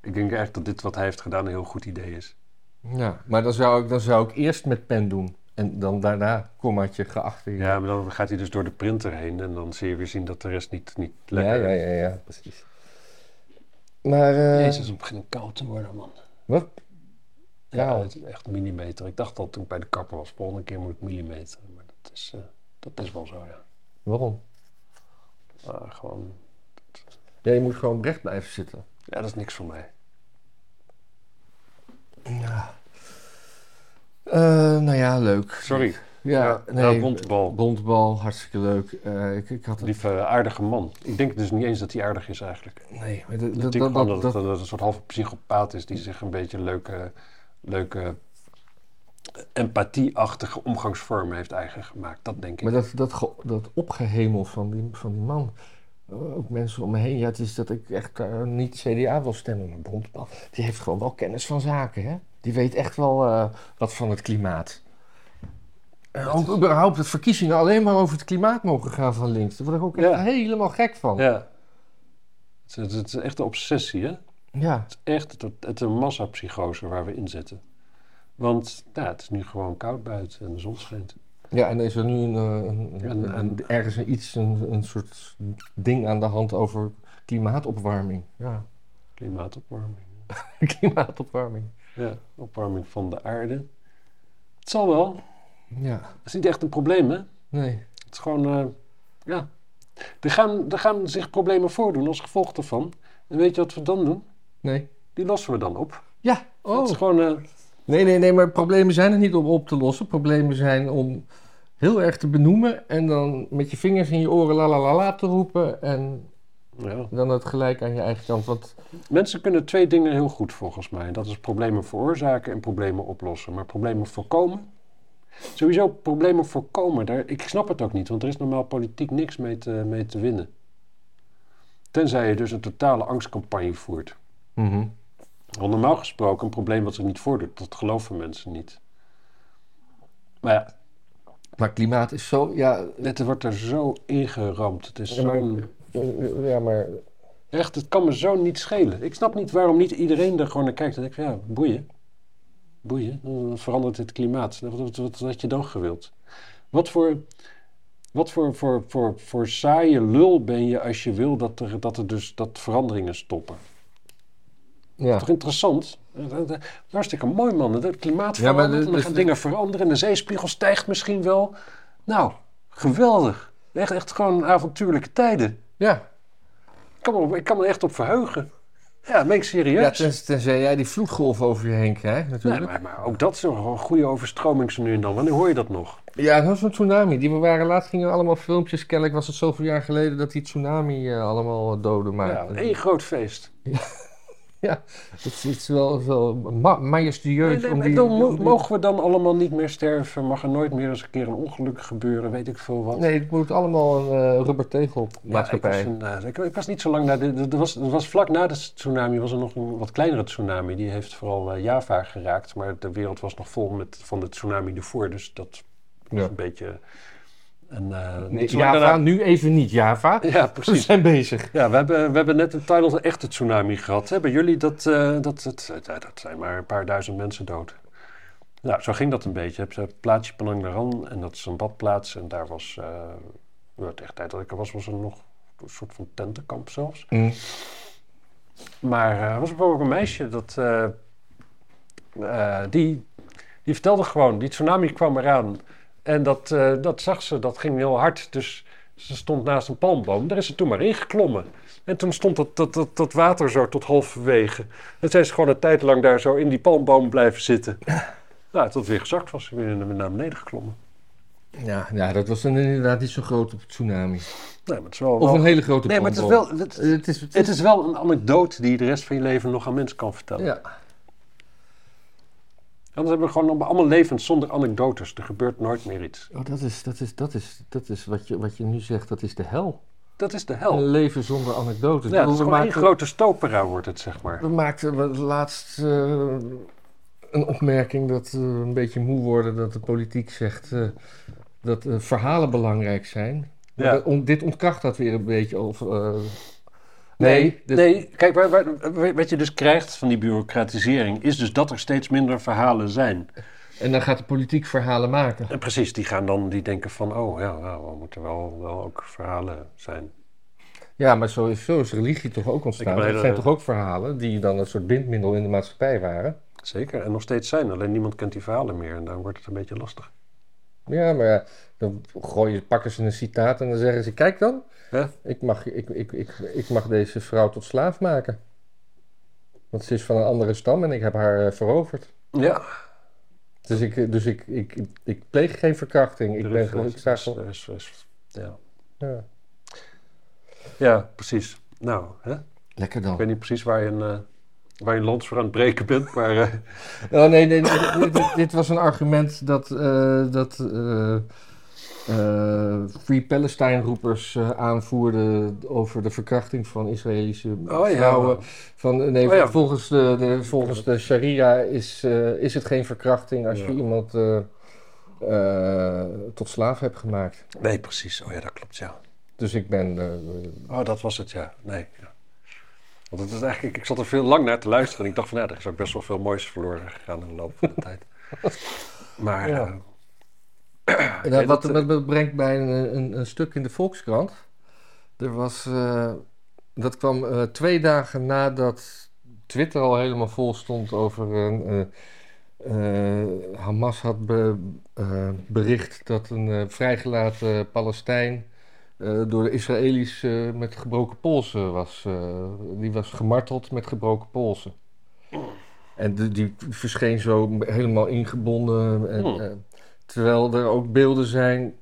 Ik denk echt dat dit wat hij heeft gedaan een heel goed idee is. ja, maar dan zou, ik, dan zou ik eerst met pen doen. En dan daarna kommaatje geachte. Ja, maar dan gaat hij dus door de printer heen en dan zie je weer zien dat de rest niet, niet ja, lekker... ja, ja, ja, precies. Maar... eh, Jezus, het begint koud te worden, man. Wat? Ja, het is echt millimeter. Ik dacht al toen ik bij de kapper was, volgende keer moet ik millimeter. Maar dat is, eh, dat is wel zo, ja. Waarom? Ah, gewoon, Ja, je moet gewoon recht blijven zitten. ja, dat is niks voor mij. Ja. Eh, nou ja, leuk. Sorry, Ja, Ja, nee. nou, Bontebal. Bontebal, hartstikke leuk. Eh, ik, ik had lieve aardige man. Ik denk dus niet eens dat hij aardig is eigenlijk. Nee, maar dat, Ik dat, denk dat, dat, dat, een soort halve psychopaat is die zich een beetje leuke, leuke empathieachtige omgangsvormen heeft eigen gemaakt. Dat denk ik. maar dat, dat, dat opgehemel van die, van die man. Ook mensen om me heen. Ja, het is dat ik echt eh, niet CDA wil stemmen. Maar Bontebal, die heeft gewoon wel kennis van zaken, hè? Die weet echt wel eh, wat van het klimaat. En ook überhaupt dat verkiezingen alleen maar over het klimaat mogen gaan van links. Daar word ik ook echt Ja. helemaal gek van. Ja. Het is, het is echt een obsessie, hè? Ja. Het is echt het, het een massapsychose waar we in zitten. Want ja, het is nu gewoon koud buiten en de zon schijnt. Ja, en er is er nu een, eh, een, En- een- en- ergens een iets, een, een soort ding aan de hand over klimaatopwarming. Ja, Klimaatopwarming. klimaatopwarming. Ja, opwarming van de aarde. Het zal wel. Ja, Dat is niet echt een probleem, hè? nee. Het is gewoon, eh, ja. Er gaan, er gaan zich problemen voordoen als gevolg daarvan. En weet je wat we dan doen? Nee. Die lossen we dan op. Ja, Dat oh. is gewoon... eh, Nee, nee, nee, maar problemen zijn er niet om op te lossen. Problemen zijn om heel erg te benoemen en dan met je vingers in je oren la la la la te roepen en ja. dan het gelijk aan je eigen kant. Want Mensen kunnen twee dingen heel goed volgens mij. Dat is problemen veroorzaken en problemen oplossen. Maar problemen voorkomen... Sowieso problemen voorkomen. Daar, ik snap het ook niet, want er is normaal politiek niks mee te, mee te winnen. Tenzij je dus een totale angstcampagne voert. Want normaal gesproken, een probleem wat zich niet voordoet, dat geloven mensen niet. Maar ja, Maar klimaat is zo, ja, het wordt er zo ingeramd. Het is Ja, zo'n... ja maar Echt, het kan me zo niet schelen. Ik snap niet waarom niet iedereen er gewoon naar kijkt. Dan denk ik van, ja, boeien. Boeien, dan verandert het klimaat. Wat, wat, wat had je dan gewild? Wat voor, wat voor, voor, voor, voor saaie lul ben je als je wil dat er, dat er dus dat veranderingen stoppen? ja. Toch interessant? Eh, eh, eh, Hartstikke mooi man. Het klimaat Ja, maar verandert de- en dan gaan dingen veranderen. En de zeespiegel stijgt misschien wel. Nou, geweldig. Echt, echt gewoon avontuurlijke tijden. ja. Ik kan, me, ik kan me echt op verheugen. Ja, dat meen ik ja serieus. ten, tenzij jij die vloedgolf over je heen krijgt Nee, natuurlijk. maar, maar ook dat is nog een goede overstroming zo nu en dan. Wanneer hoor je dat nog? Ja, dat was een tsunami. Die we waren laatst gingen allemaal filmpjes. Kennelijk was het zoveel jaar geleden dat die tsunami eh, allemaal eh, doden Ja, maakte. één groot feest. Het is wel, wel ma majestueus. Nee, nee, die, dan mogen we dan allemaal niet meer sterven? Mag er nooit meer eens een keer een ongeluk gebeuren? Weet ik veel wat. Nee, het moet allemaal een eh rubbertegel Ja, ik, maatschappij. was een, eh, ik, ik was niet zo lang na de, er was, was vlak na de tsunami was er nog een wat kleinere tsunami. Die heeft vooral eh, Java geraakt, maar de wereld was nog vol met, van de tsunami ervoor. Dus dat was Ja. een beetje... Eh, Nee, zo lang Java, daarna- nu even niet Java. Ja, We precies. zijn bezig. Ja, we hebben, we hebben net in Thailand een echte tsunami gehad. Hebben jullie dat, eh, dat, dat, ja, dat zijn maar een paar duizend mensen dood. Nou, zo ging dat een beetje. Je hebt het plaatsje Penang Naran en dat is een badplaats. En daar was, eh tegen de tijd dat ik er was, was er nog een soort van tentenkamp zelfs. Mm. Maar eh, er was bijvoorbeeld een meisje dat, eh, eh, die, die vertelde gewoon, die tsunami kwam eraan. En dat, eh, dat zag ze, dat ging heel hard. Dus ze stond naast een palmboom, daar is ze toen maar ingeklommen. En toen stond dat, dat, dat, dat water zo tot halverwege. En zij is gewoon een tijd lang daar zo in die palmboom blijven zitten. Nou, tot weer gezakt was, ze weer naar beneden geklommen. Ja, ja, dat was dan inderdaad niet zo groot op tsunami. Nee, maar het is wel... Of wel- een hele grote nee, maar het is wel... Het, Het is, het is wel een anekdote die je de rest van je leven nog aan mensen kan vertellen. Ja. Anders hebben we gewoon allemaal levens zonder anekdotes. Er gebeurt nooit meer iets. Oh, dat is, dat is, dat is, dat is wat, je, wat je nu zegt, dat is de hel. Dat is de Een hel. leven zonder anekdotes. Ja, het is gewoon maakten, grote stopera wordt het, zeg maar. we maakten laatst eh, een opmerking dat we een beetje moe worden dat de politiek zegt eh, dat eh, verhalen belangrijk zijn. Maar Ja. dat- on- dit ontkracht dat weer een beetje. Of, Nee, nee, dit- nee. Kijk, waar, waar- wat je dus krijgt van die bureaucratisering... is dus dat er steeds minder verhalen zijn. En dan gaat de politiek verhalen maken. En precies, die gaan dan die denken van... oh ja, nou, er moeten wel, wel ook verhalen zijn. Ja, maar zo is, zo is religie toch ook ontstaan. Dat hele- zijn toch ook verhalen die dan een soort bindmiddel in de maatschappij waren. Zeker, en nog steeds zijn. Alleen niemand kent die verhalen meer. En dan wordt het een beetje lastig. Ja, maar ja, dan gooien, pakken ze een citaat en dan zeggen ze: Kijk dan, ik, mag, ik, ik, ik, ik mag deze vrouw tot slaaf maken. Want ze is van een andere stam en ik heb haar eh, veroverd. Ja, Dus ik, dus ik, ik, ik, ik pleeg geen verkrachting. Ik ben gewoon. Ik is- ja. Ja. ja, precies. Nou, hè? Lekker ik dan. weet niet precies waar je een, eh, waar je een lans voor aan het breken bent, maar... eh, Oh nee, nee, nee, dit, dit- dit was een argument dat, eh, dat eh, Free Palestine-roepers aanvoerden over de verkrachting van Israëlische Oh ja. vrouwen. Van, nee, Oh ja. volgens, de, de, volgens de sharia is, is het geen verkrachting als Ja. je iemand tot slaaf hebt gemaakt. Nee, precies. Oh ja, dat klopt, ja. Dus ik ben... Oh, dat was het, ja. Nee, ja. Want het is eigenlijk, ik zat er veel lang naar te luisteren en ik dacht van, ja, er is ook best wel veel moois verloren gegaan in de loop van de tijd. Maar, Ja. eh, En dat, wat, dat, wat me brengt bij een, een, een stuk in de Volkskrant. Er was, eh, dat kwam eh, twee dagen nadat Twitter al helemaal vol stond over een. eh, eh, Hamas had be- eh, bericht dat een eh, vrijgelaten Palestijn eh, door de Israëli's eh, met gebroken polsen was. eh, die was gemarteld met gebroken polsen. En de- die verscheen zo helemaal ingebonden. En, Hmm. terwijl er ook beelden zijn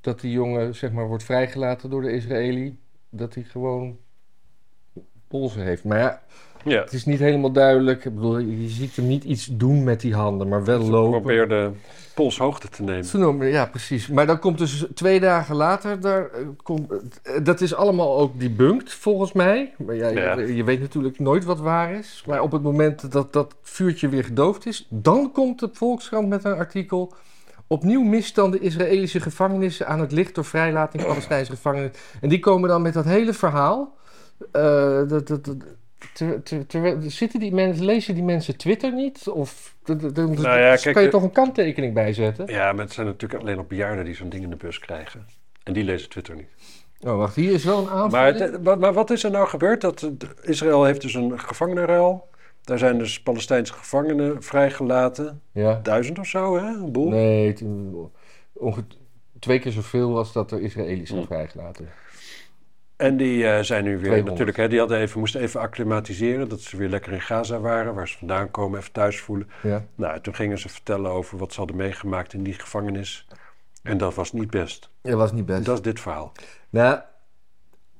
dat die jongen zeg maar wordt vrijgelaten door de Israëli. Dat hij gewoon polsen heeft. Maar ja, Ja. het is niet helemaal duidelijk. Ik bedoel, je ziet hem niet iets doen met die handen, maar wel Ze lopen. probeerde polshoogte te nemen. Ja, precies. Maar dan komt dus twee dagen later, daar, eh, komt, eh, dat is allemaal ook debunked volgens mij. Maar ja, Ja. Je, je weet natuurlijk nooit wat waar is. Maar op het moment dat dat vuurtje weer gedoofd is, dan komt de Volkskrant met een artikel. Opnieuw misstanden Israëlische gevangenissen aan het licht door vrijlating Palestijnse gevangenen. En die komen dan met dat hele verhaal. Eh, dat, dat, dat- ter- zitten die mensen, lezen die mensen Twitter niet? Of Nou ja, kijk, kan je toch een kanttekening bij zetten? Ja, maar het zijn natuurlijk alleen nog bejaarden die zo'n ding in de bus krijgen. En die lezen Twitter niet. Oh, wacht, hier is wel een aanval. Maar, het- maar, maar wat is er nou gebeurd? Dat, eh, Israël heeft dus een gevangenenruil. Daar zijn dus Palestijnse gevangenen vrijgelaten. Ja. Duizend of zo, hè? Een boel. Nee, het- onge- twee keer zoveel als dat er Israëli's zijn Hm. vrijgelaten. En die eh, zijn nu weer 200. natuurlijk, hè, die hadden even, moesten even acclimatiseren. Dat ze weer lekker in Gaza waren, waar ze vandaan komen, even thuis voelen. Ja. Nou, toen gingen ze vertellen over wat ze hadden meegemaakt in die gevangenis. En dat was niet best. Dat was niet best. Dat is dit verhaal. Nou,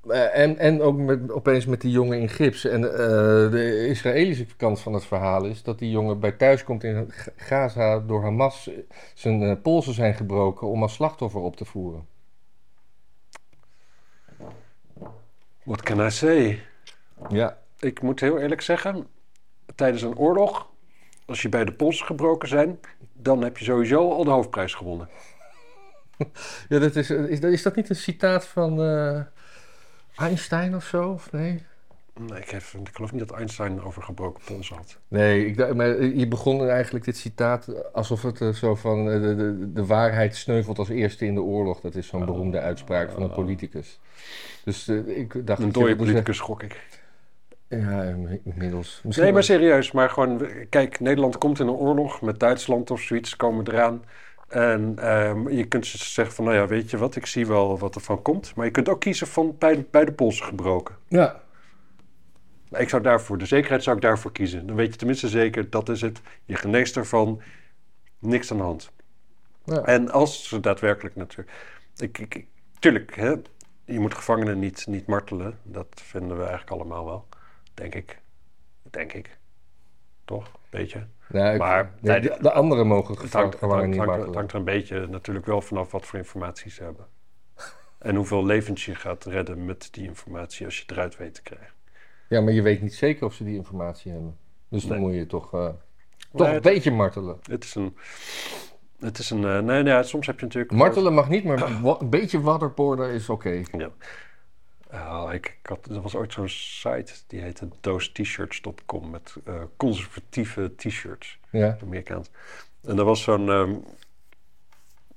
eh, en, en ook met, opeens met die jongen in gips. En eh, de Israëlische kant van het verhaal is dat die jongen bij thuis komt in Gaza door Hamas zijn polsen zijn gebroken om als slachtoffer op te voeren. What can I say? Ja. Ik moet heel eerlijk zeggen, tijdens een oorlog, als je bij de polsen gebroken zijn, dan heb je sowieso al de hoofdprijs gewonnen. ja dat is, is, is dat niet een citaat van eh, Einstein of zo? Of nee? Nee, ik, heb, ik geloof niet dat Einstein over gebroken polsen had. Nee, ik, maar je begon eigenlijk dit citaat alsof het eh, zo van eh, de, de, de waarheid sneuvelt als eerste in de oorlog. Dat is zo'n beroemde uitspraak van een politicus. Dus eh, ik dacht... Een dode politicus gok ik. Ja, inmiddels. Misschien Nee, maar serieus. Maar gewoon, kijk, Nederland komt in een oorlog met Duitsland of zoiets, komen eraan. En ehm, je kunt zeggen van, nou ja, weet je wat, ik zie wel wat er van komt. Maar je kunt ook kiezen van bij, bij de polsen gebroken. Ja, Maar ik zou daarvoor, de zekerheid zou ik daarvoor kiezen. Dan weet je tenminste zeker, dat is het. Je geneest ervan, niks aan de hand. ja. En als ze daadwerkelijk natuurlijk... Ik, ik, tuurlijk, hè, je moet gevangenen niet, niet martelen. Dat vinden we eigenlijk allemaal wel. Denk ik. Denk ik. Toch? Beetje. Ik- Maar- nee, de, de anderen mogen Het gevangen hangt, het, hangt, niet hangt- het martelen. hangt er een beetje natuurlijk wel vanaf wat voor informatie ze hebben. En hoeveel levens je gaat redden met die informatie als je het eruit weet te krijgen. Ja, maar je weet niet zeker of ze die informatie hebben. Dus dan moet je toch, eh, toch Nee, een beetje martelen. Het is een... Het is een... eh, nee, nee, soms heb je natuurlijk... Martelen mag niet, maar een beetje waterboarden is oké. Ja. Oh, ik, ik had, er was ooit zo'n site die heette doostshirts.com met eh, conservatieve t-shirts, Ja. Amerikaans. En daar was zo'n ehm,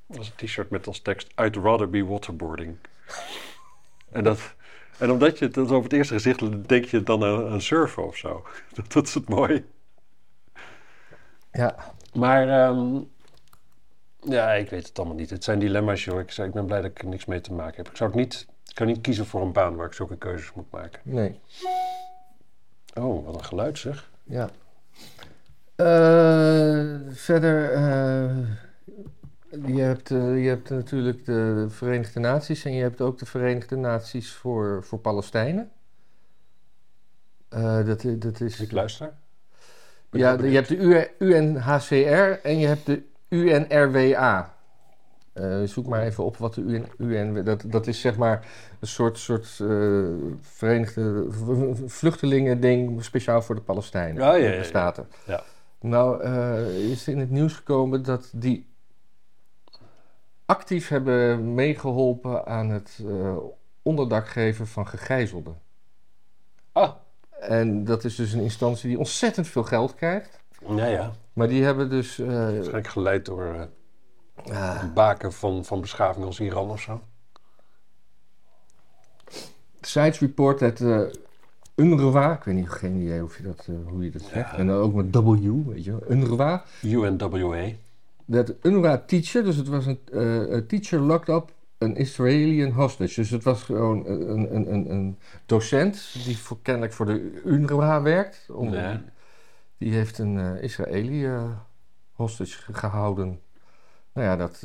was een t-shirt met als tekst I'd rather be waterboarding. en, dat, en omdat je dat op het eerste gezicht denk je dan aan, aan surfen of zo. dat, dat is het mooie. Ja. Maar ehm, ja, ik weet het allemaal niet. Het zijn dilemma's, joh. Ik, zei, ik ben blij dat ik er niks mee te maken heb. Ik zou het niet, ik kan niet kiezen voor een baan waar ik zulke keuzes moet maken. Nee. Oh, wat een geluid zeg. Ja. Eh, verder, eh, je, hebt, eh, je hebt natuurlijk de Verenigde Naties en je hebt ook de Verenigde Naties voor, voor Palestijnen. Eh, dat, dat is, Ik luister. ja, je hebt de UNHCR en je hebt de UNRWA. Eh, zoek maar even op wat de UN, UN dat, dat is zeg maar een soort, soort eh, Verenigde v- Vluchtelingen ding speciaal voor de Palestijnen. Ja, ja, ja, de. Staten. Ja. Nou, eh, is in het nieuws gekomen dat die actief hebben meegeholpen aan het eh, onderdak geven van gegijzelden. Ah. En dat is dus een instantie die ontzettend veel geld krijgt. Ja, ja. Maar die hebben dus. eh, Waarschijnlijk geleid door een baken van, van beschaving als Iran of zo. Sites report dat uh, UNRWA, ik weet niet, geen idee hoe je dat, hoe je dat zegt. Ja. En dan ook met W, weet je wel, UNRWA. UNWA. Dat UNRWA teacher, dus het was een, eh, teacher locked up een Israëlian hostage. Dus het was gewoon een, een, een, een docent die voor, kennelijk voor de UNRWA werkt. Om. Die heeft een Israëli eh, hostage ge- gehouden. Nou ja, dat,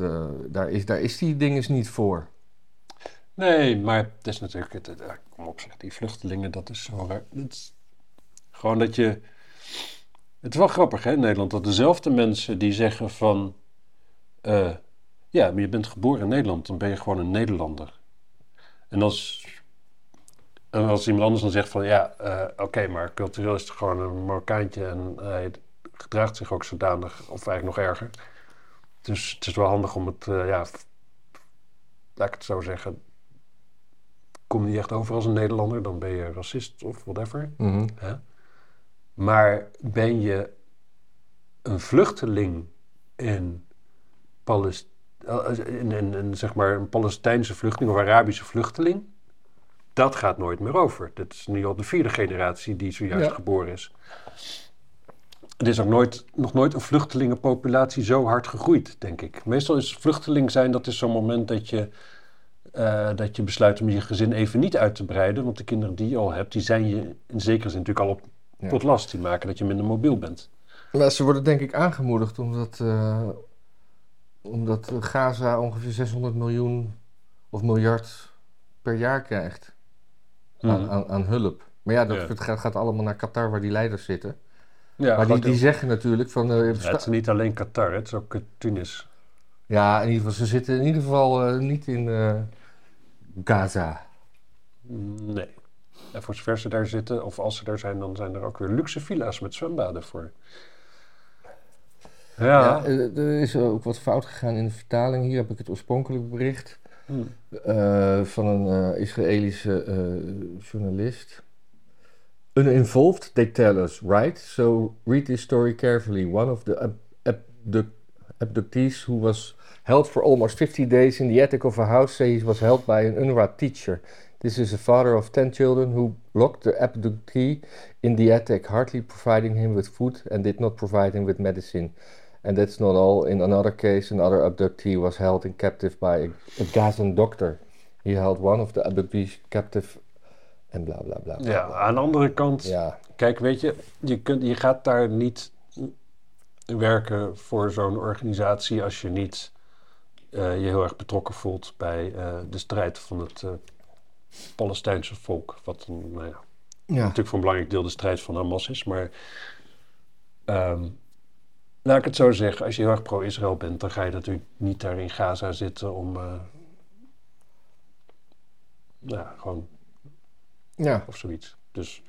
daar, is, daar is die ding eens niet voor. Nee, maar het is natuurlijk... Het, kom op zeg, die vluchtelingen, dat is zo raar. Het is gewoon dat je... Het is wel grappig hè, in Nederland, dat dezelfde mensen die zeggen van... eh, ja, maar je bent geboren in Nederland, dan ben je gewoon een Nederlander. En als, en als iemand anders dan zegt van... Ja, eh, oké, maar cultureel is het gewoon een Marokkaantje... en hij gedraagt zich ook zodanig, of eigenlijk nog erger. Dus het is wel handig om het, eh, ja... Laat ik het zo zeggen, kom niet echt over als een Nederlander, dan ben je racist of whatever. Mhm. Hè? Maar ben je een vluchteling in, Palest in, in, in, zeg maar een Palestijnse vluchteling of Arabische vluchteling, dat gaat nooit meer over. Dat is nu al de vierde generatie die zojuist Ja. geboren is. Er is ook nooit, nog nooit een vluchtelingenpopulatie zo hard gegroeid, denk ik. Meestal is vluchteling zijn, dat is zo'n moment dat je, eh, dat je besluit om je gezin even niet uit te breiden. Want de kinderen die je al hebt, die zijn je in zekere zin natuurlijk al op Ja. tot last. Die maken dat je minder mobiel bent. Maar ze worden denk ik aangemoedigd omdat, eh, omdat Gaza ongeveer 600 miljoen of miljard per jaar krijgt aan, aan, aan hulp. Maar ja, dat Ja. gaat, gaat allemaal naar Qatar waar die leiders zitten. Ja, maar die, zeggen natuurlijk van... eh, ja, het is niet alleen Qatar, het is ook Tunis. ja, in ieder geval, ze zitten in ieder geval eh, niet in Gaza. Nee. En voor zover ze daar zitten, of als ze daar zijn, dan zijn er ook weer luxe villa's met zwembaden voor. Ja. Ja, eh, er is ook wat fout gegaan in de vertaling. Hier heb ik het oorspronkelijk bericht Hm. eh, van een eh, Israëlische journalist. Uninvolved, they tell us, right? So read this story carefully. One of the ab- abduct- abductees who was held for almost 50 days in the attic of a house say he was held by an UNRWA teacher. This is a father of 10 children who locked the abductee in the attic, hardly providing him with food and did not provide him with medicine. And that's not all. In another case, another abductee was held in captive by a, a Gazan doctor. He held one of the abductees captive en bla bla bla. bla, ja, aan de andere kant, Ja, kijk, weet je, je, kunt, je gaat daar niet werken voor zo'n organisatie als je niet eh, je heel erg betrokken voelt bij eh, de strijd van het eh, Palestijnse volk. Wat een, nou ja, ja. natuurlijk voor een belangrijk deel de strijd van Hamas is. Maar ehm, laat ik het zo zeggen, als je heel erg pro-Israël bent, dan ga je natuurlijk niet daar in Gaza zitten om. eh, ja, gewoon ja, of zoiets. Dus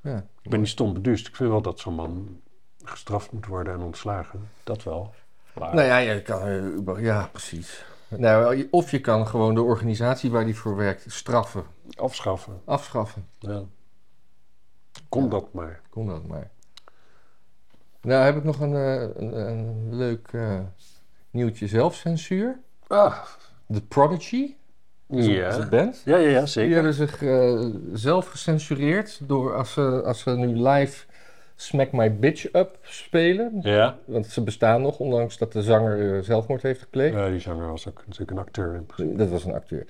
ja. ik ben niet stom beduust. Ik vind wel dat zo'n man gestraft moet worden en ontslagen. Dat wel. Maar, Nou ja, je kan, eh, ja, precies. Nou, of je kan gewoon de organisatie waar die voor werkt straffen, Afschaffen. afschaffen. Ja. Kom Ja. dat maar. Kom dat maar. Nou heb ik nog een, eh, een, een leuk eh, nieuwtje zelfcensuur. Ah, The Prodigy, ja. band. Ja, ja, ja, Die zeker. hebben zich eh, zelf gecensureerd door als ze, als ze nu live Smack My Bitch Up spelen. Ja. Want ze bestaan nog, ondanks dat de zanger eh, zelfmoord heeft gepleegd. ja, die zanger was ook natuurlijk een acteur in principe. Dat was een acteur.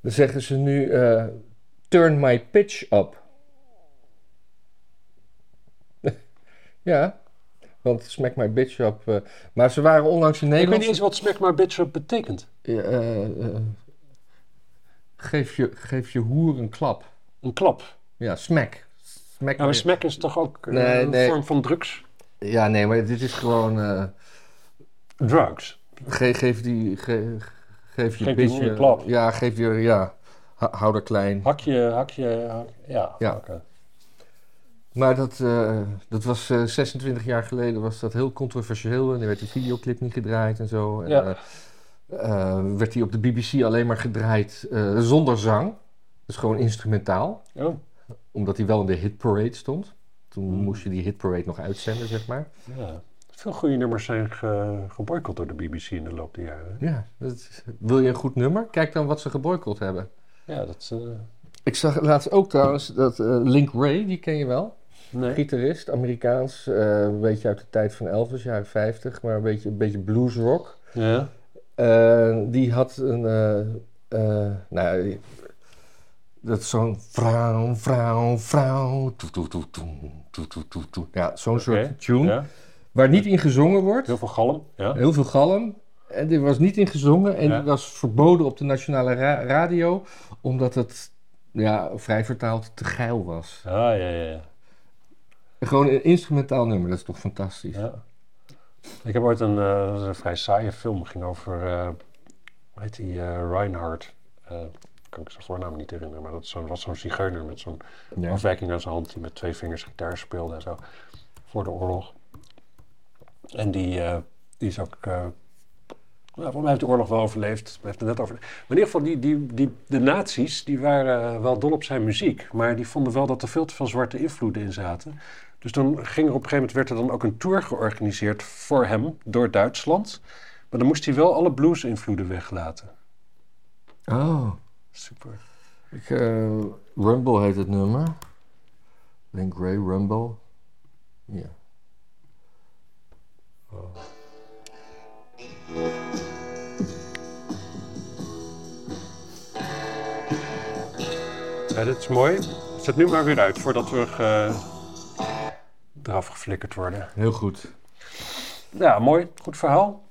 Dan zeggen ze nu eh, Turn My Pitch Up. ja, want Smack My Bitch Up. eh, maar ze waren onlangs in Ik weet Nederland. niet eens wat Smack My Bitch Up betekent. Ja, geef, je, geef je hoer een klap. Een klap. Ja, smack. Smack Ja, maar smack is toch ook eh, Nee, een nee. vorm van drugs? Ja, nee, maar dit is gewoon. eh, Drugs. ge- geef die. ge- geef je Geef die klap. Ja, geef je. Ja, ha- hou er klein. Hakje, hakje, hak- ja. Ja. hakken. Maar dat, eh, dat was eh, 26 jaar geleden was dat heel controversieel. En er werd die videoclip niet gedraaid en zo. En, Ja. werd die op de BBC alleen maar gedraaid zonder zang. Dus gewoon instrumentaal. Oh, Omdat hij wel in de hitparade stond. Toen Hmm. moest je die hitparade nog uitzenden, zeg maar. ja. Veel goede nummers zijn ge, geboycott door de BBC in de loop der jaren. Ja, dat is- wil je een goed nummer? Kijk dan wat ze geboycott hebben. Ja, dat... eh, Ik zag laatst ook trouwens dat eh, Link Ray, die ken je wel. nee. Gitarist, Amerikaans. eh, een beetje uit de tijd van Elvis, jaren 50. Maar een beetje, een beetje bluesrock. Ja. Eh, die had een. eh, eh, nou, ja, dat is zo'n vrouw, vrouw, vrouw. Ja, zo'n soort tune. Ja. Waar niet in gezongen wordt. Heel veel galm. Ja. Heel veel galm. En die was niet in gezongen. En Ja. was verboden op de nationale ra- radio. Omdat het, ja, vrij vertaald, te geil was. Ah, ja, ja, ja. Gewoon een instrumentaal nummer. Dat is toch fantastisch. ja. Ik heb ooit een, eh, een vrij saaie film. ging over, hoe heet die, eh, Reinhardt. Kan ik zijn voornaam niet herinneren. Maar dat was zo'n zigeuner met zo'n afwijking aan zijn hand. Die met twee vingers gitaar speelde en zo. Voor de oorlog. En die, eh, die is ook... eh nou, volgens mij heeft de oorlog wel overleefd. Heeft het net over. Maar in ieder geval, die, die, die, de nazi's die waren wel dol op zijn muziek. Maar die vonden wel dat er veel te veel zwarte invloeden in zaten. Dus dan ging er op een gegeven moment werd er dan ook een tour georganiseerd voor hem door Duitsland. Maar dan moest hij wel alle blues-invloeden weglaten. Oh. Super. Ik, eh, Rumble heet het nummer. Link Gray, Rumble. Ja. Ja, dit is mooi. Zet nu maar weer uit voordat we eh, eraf geflikkerd worden. Heel goed. Ja, mooi. Goed verhaal.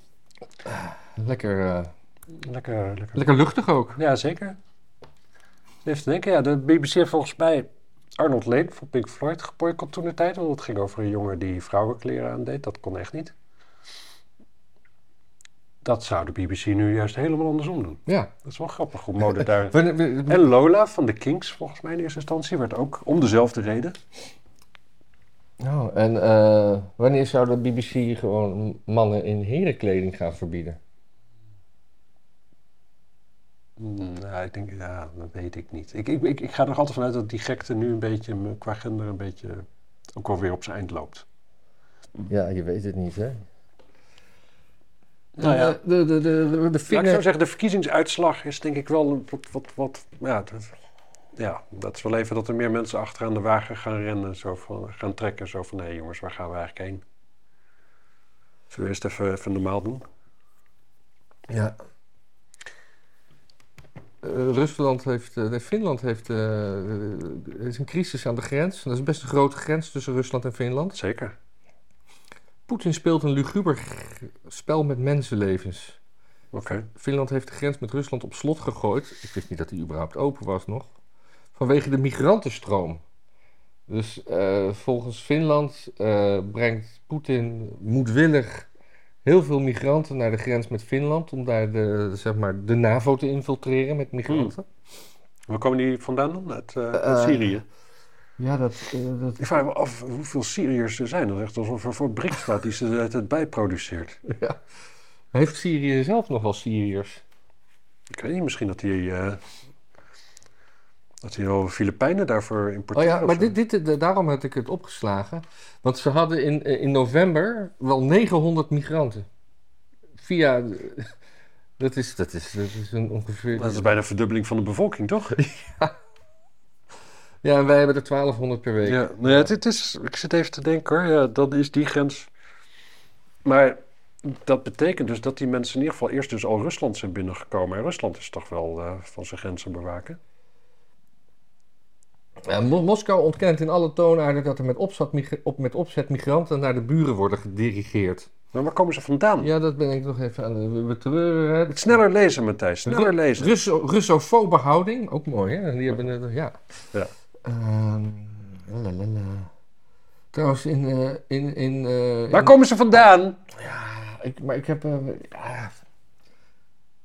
Lekker, eh, Lekker, lekker. lekker luchtig ook. Ja, zeker. Even te denken, ja, de BBC heeft volgens mij Arnold Lane van Pink Floyd geboycott toen de tijd. Want het ging over een jongen die vrouwenkleren aandeed. Dat kon echt niet. Dat zou de BBC nu juist helemaal andersom doen. Ja. Dat is wel grappig hoe mode daar... En Lola van de Kings, volgens mij in eerste instantie, werd ook om dezelfde reden. Oh, en eh, wanneer zou de BBC gewoon mannen in herenkleding gaan verbieden? Nou, ik denk, ja, dat weet ik niet. Ik, ik, ik, ik ga er nog altijd vanuit dat die gekte nu een beetje, qua gender, een beetje ook wel weer op zijn eind loopt. Ja, je weet het niet, hè? Nou ja. De, de, de, de, ik zou zeggen, de verkiezingsuitslag is denk ik wel een wat, wat, wat ja, dat, ja, dat is wel even dat er meer mensen achteraan de wagen gaan rennen, zo van, gaan trekken, zo van, nee jongens, waar gaan we eigenlijk heen? Zullen we eerst even, even normaal doen? Ja. Eh, Rusland heeft, eh, nee, Finland heeft, eh, is een crisis aan de grens. Dat is best een grote grens tussen Rusland en Finland. Zeker. Poetin speelt een luguber spel met mensenlevens. Oké. Finland heeft de grens met Rusland op slot gegooid. Ik wist niet dat die überhaupt open was nog. Vanwege de migrantenstroom. Dus volgens Finland brengt Poetin moedwillig heel veel migranten naar de grens met Finland. Om daar de, zeg maar, de NAVO te infiltreren met migranten. Waar komen die vandaan dan? Uit, eh, uit Eh, Syrië? Ja, dat, eh, dat Ik vraag me af hoeveel Syriërs er zijn. Dat is echt alsof er een fabriek staat die ze het, bijproduceert. ja. Heeft Syrië zelf nog wel Syriërs? Ik weet niet, misschien dat die... eh, dat die wel Filipijnen daarvoor Oh importeren. ja, maar dit, dit, daarom had ik het opgeslagen. Want ze hadden in, eh, in november wel 900 migranten. Via. Dat is, dat is, dat is een ongeveer. Dat is bijna een verdubbeling van de bevolking, toch? Ja, en wij hebben er 1200 per week. Ja, nou ja, het, het is, ik zit even te denken hoor, ja, dan is die grens. Maar dat betekent dus dat die mensen in ieder geval eerst dus al Rusland zijn binnengekomen. En Rusland is toch wel eh, van zijn grenzen bewaken. Ja, Mo- Moskou ontkent in alle toonaarden dat er met, opzet op, met opzet migranten naar de buren worden gedirigeerd. Maar waar komen ze vandaan? Ja, dat ben ik nog even aan de hè. Sneller lezen, Matthijs, sneller lezen. Russo, Russofobe houding, ook mooi hè. Die hebben het, ja. Ja. Ehm, lalalala. Trouwens, in. eh, in, in eh, Waar in- komen ze vandaan? Ik, maar ik heb eh, ja,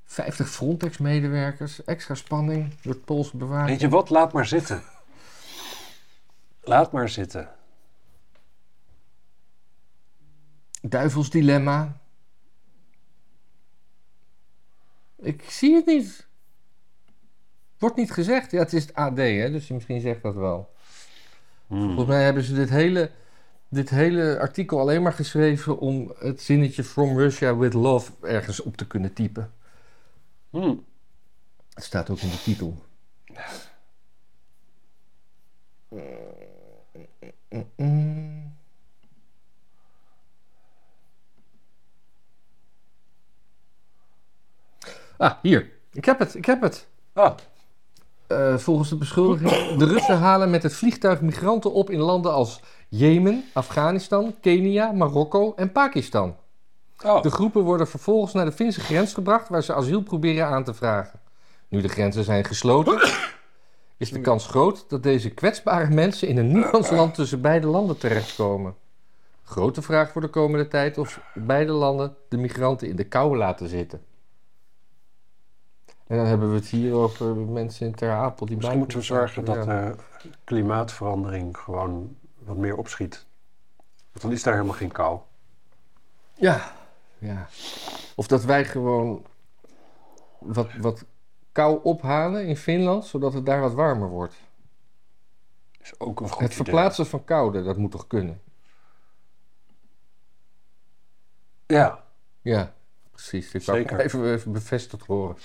50 Frontex-medewerkers, extra spanning door het Poolse bewaking. Weet je wat, laat maar zitten. Laat maar zitten. Duivels dilemma. Ik zie het niet. Wordt niet gezegd. Ja, het is het AD, hè, dus misschien zegt dat wel. Hmm. Volgens mij hebben ze dit hele, dit hele artikel alleen maar geschreven om het zinnetje From Russia with Love ergens op te kunnen typen. Hmm. Het staat ook in de titel. Mm. Ah, hier. Ik heb het, ik heb het. Ah, Eh, volgens de beschuldiging, de Russen halen met het vliegtuig migranten op in landen als Jemen, Afghanistan, Kenia, Marokko en Pakistan. oh. De groepen worden vervolgens naar de Finse grens gebracht waar ze asiel proberen aan te vragen. Nu de grenzen zijn gesloten, is de kans groot dat deze kwetsbare mensen in een niemandsland tussen beide landen terechtkomen. Grote vraag voor de komende tijd of beide landen de migranten in de kou laten zitten. En dan hebben we het hier over mensen in Ter Apel die Misschien moeten we zorgen dat Ja. eh, klimaatverandering gewoon wat meer opschiet. Want dan is daar helemaal geen kou. Ja, ja. Of dat wij gewoon wat, wat kou ophalen in Finland, zodat het daar wat warmer wordt. Is ook een goed het idee. verplaatsen van koude, dat moet toch kunnen? Ja, Ja, precies. Dit ik Zeker. even, even bevestigd horen.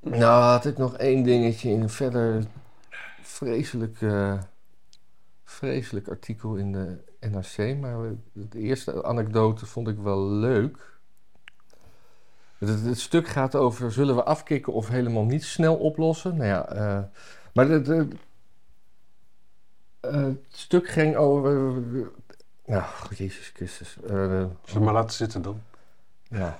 Nou, had ik nog één dingetje in een verder vreselijk, eh, vreselijk artikel in de NRC. Maar de eerste anekdote vond ik wel leuk. Het, stuk gaat over, zullen we afkicken of helemaal niet snel oplossen? Nou ja, eh, maar eh, het stuk ging over... Nou, Jezus Christus. eh, zullen we maar laten zitten dan? ja,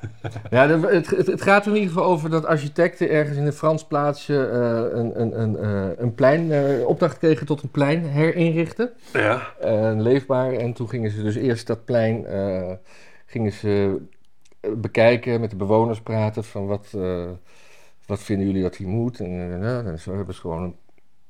ja het, het, gaat er in ieder geval over dat architecten ergens in een Frans plaatsje een, een, een, een plein, opdracht kregen tot een plein herinrichten. Ja. Leefbaar. En toen gingen ze dus eerst dat plein gingen ze bekijken, met de bewoners praten van wat, eh, wat vinden jullie dat hier moet. En, eh, en zo hebben ze gewoon een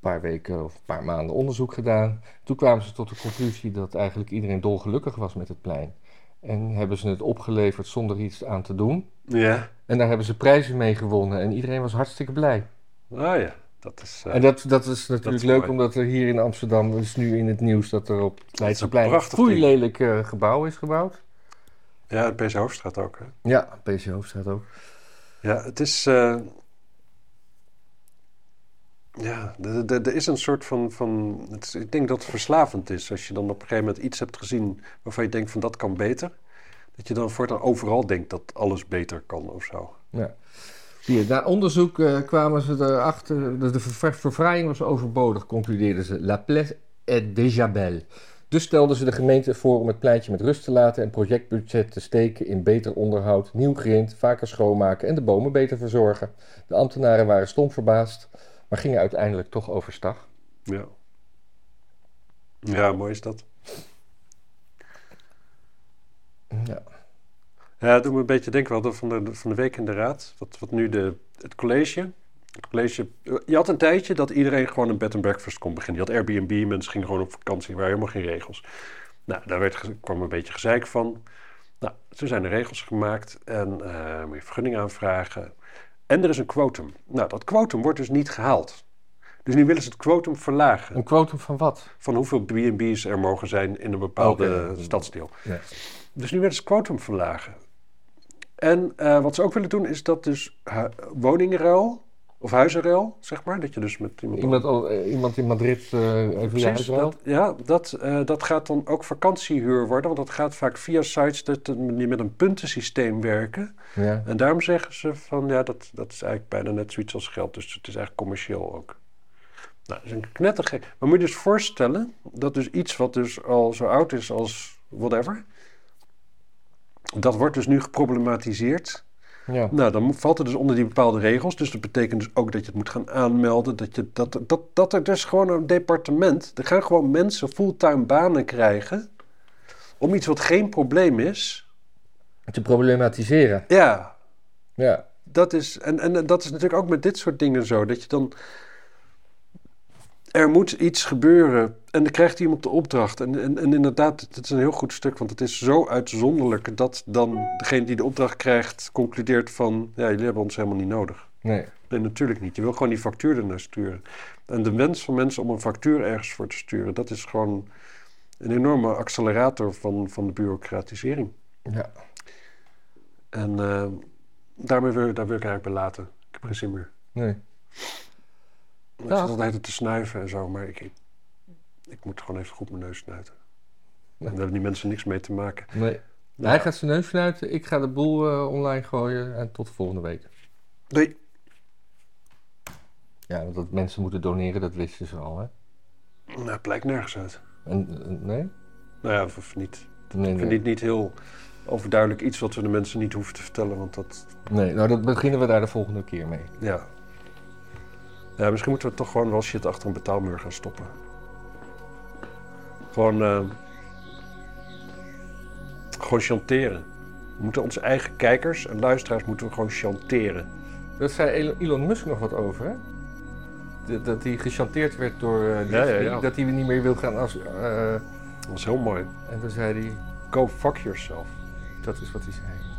paar weken of een paar maanden onderzoek gedaan. Toen kwamen ze tot de conclusie dat eigenlijk iedereen dolgelukkig was met het plein. En hebben ze het opgeleverd zonder iets aan te doen. Ja. En daar hebben ze prijzen mee gewonnen en iedereen was hartstikke blij. Ah ja, dat is... eh, En dat, dat is natuurlijk Dat is leuk, mooi. omdat er hier in Amsterdam is nu in het nieuws dat er op het Leidseplein een foeilelijk eh, gebouw is gebouwd. Ja, de PC Hoofdstraat ook. Hè? Ja, PC Hoofdstraat ook. Ja, het is... eh, Ja, er- is een soort van... van het is- ik denk dat het verslavend is. Als je dan op een gegeven moment iets hebt gezien waarvan je denkt van dat kan beter. Dat je dan voortaan overal denkt dat alles beter kan of zo. Ja. Hier, na onderzoek eh, kwamen ze erachter, de, de ver- verfraaiing was overbodig, concludeerden ze. La place est déjà belle. Dus stelden ze de gemeente voor om het pleintje met rust te laten en projectbudget te steken in beter onderhoud, nieuw grind, vaker schoonmaken en de bomen beter verzorgen. De ambtenaren waren stom verbaasd, maar gingen uiteindelijk toch overstag. Ja. Ja, mooi is dat. Ja. Ja, het doet me een beetje denken, we hadden van de, van de week in de raad, wat, wat nu de, het college, college... Je had een tijdje dat iedereen gewoon een bed and breakfast kon beginnen. Je had Airbnb, mensen gingen gewoon op vakantie, er waren helemaal geen regels. Nou, daar werd, kwam een beetje gezeik van. Nou, toen zijn er regels gemaakt en eh moet je vergunning aanvragen. En er is een quotum. Nou, dat quotum wordt dus niet gehaald. Dus nu willen ze het quotum verlagen. Een quotum van wat? Van hoeveel B&B's er mogen zijn in een bepaalde stadsdeel. Dus nu willen ze het quotum verlagen. En eh, wat ze ook willen doen is dat dus hu- woningruil, of huizenruil, zeg maar. Dat je dus met iemand... Iemand, al- eh, iemand in Madrid eh even Precies, dat, ja, dat, eh, dat gaat dan ook vakantiehuur worden. Want dat gaat vaak via sites dat, die met een puntensysteem werken. Ja. En daarom zeggen ze van ja, dat, dat is eigenlijk bijna net zoiets als geld. Dus het is eigenlijk commercieel ook. Nou, dat is een knettergek. Maar moet je dus voorstellen dat dus iets wat dus al zo oud is als whatever. Dat wordt dus nu geproblematiseerd. Ja. Nou, dan valt het dus onder die bepaalde regels. Dus dat betekent dus ook dat je het moet gaan aanmelden. Dat, je, dat, dat, dat er dus gewoon een departement... Er gaan gewoon mensen fulltime banen krijgen... om iets wat geen probleem is... Te problematiseren. Ja, Ja. dat is, en, en dat is natuurlijk ook met dit soort dingen zo. Dat je dan. Er moet iets gebeuren. En dan krijgt iemand de opdracht. En, en, en inderdaad, het is een heel goed stuk. Want het is zo uitzonderlijk dat dan degene die de opdracht krijgt. concludeert van. Ja, jullie hebben ons helemaal niet nodig. Nee. Nee, natuurlijk niet. Je wil gewoon die factuur ernaar sturen. En de wens van mensen om een factuur ergens voor te sturen. dat is gewoon een enorme accelerator van, van de bureaucratisering. Ja. En eh, daarmee wil, daar wil ik eigenlijk bij laten. Ik heb geen zin meer. Nee. Ik Ja. zit altijd te snuiven en zo, maar ik, ik, ik moet gewoon even goed mijn neus snuiten. En daar hebben die mensen niks mee te maken. Nee. Ja. Hij gaat zijn neus fluiten, ik ga de boel eh, online gooien en tot volgende week. Nee. Ja, want dat mensen moeten doneren, dat wisten ze al, hè? Nou, het blijkt nergens uit. En, en- nee? Nou ja, of, niet. Nee, Ik vind dit niet heel overduidelijk iets wat we de mensen niet hoeven te vertellen, want dat, nee, nou dat beginnen we daar de volgende keer mee. ja. Ja, misschien moeten we toch gewoon wel shit achter een betaalmuur gaan stoppen. Gewoon, eh, gewoon chanteren. We moeten onze eigen kijkers en luisteraars moeten we gewoon chanteren. Daar zei Elon- Musk nog wat over, hè? Dat, dat hij gechanteerd werd door Ja, ja, Disney, ja. dat hij niet meer wil gaan als... eh, Dat was heel mooi. en toen zei hij, Go fuck yourself. dat is wat hij zei.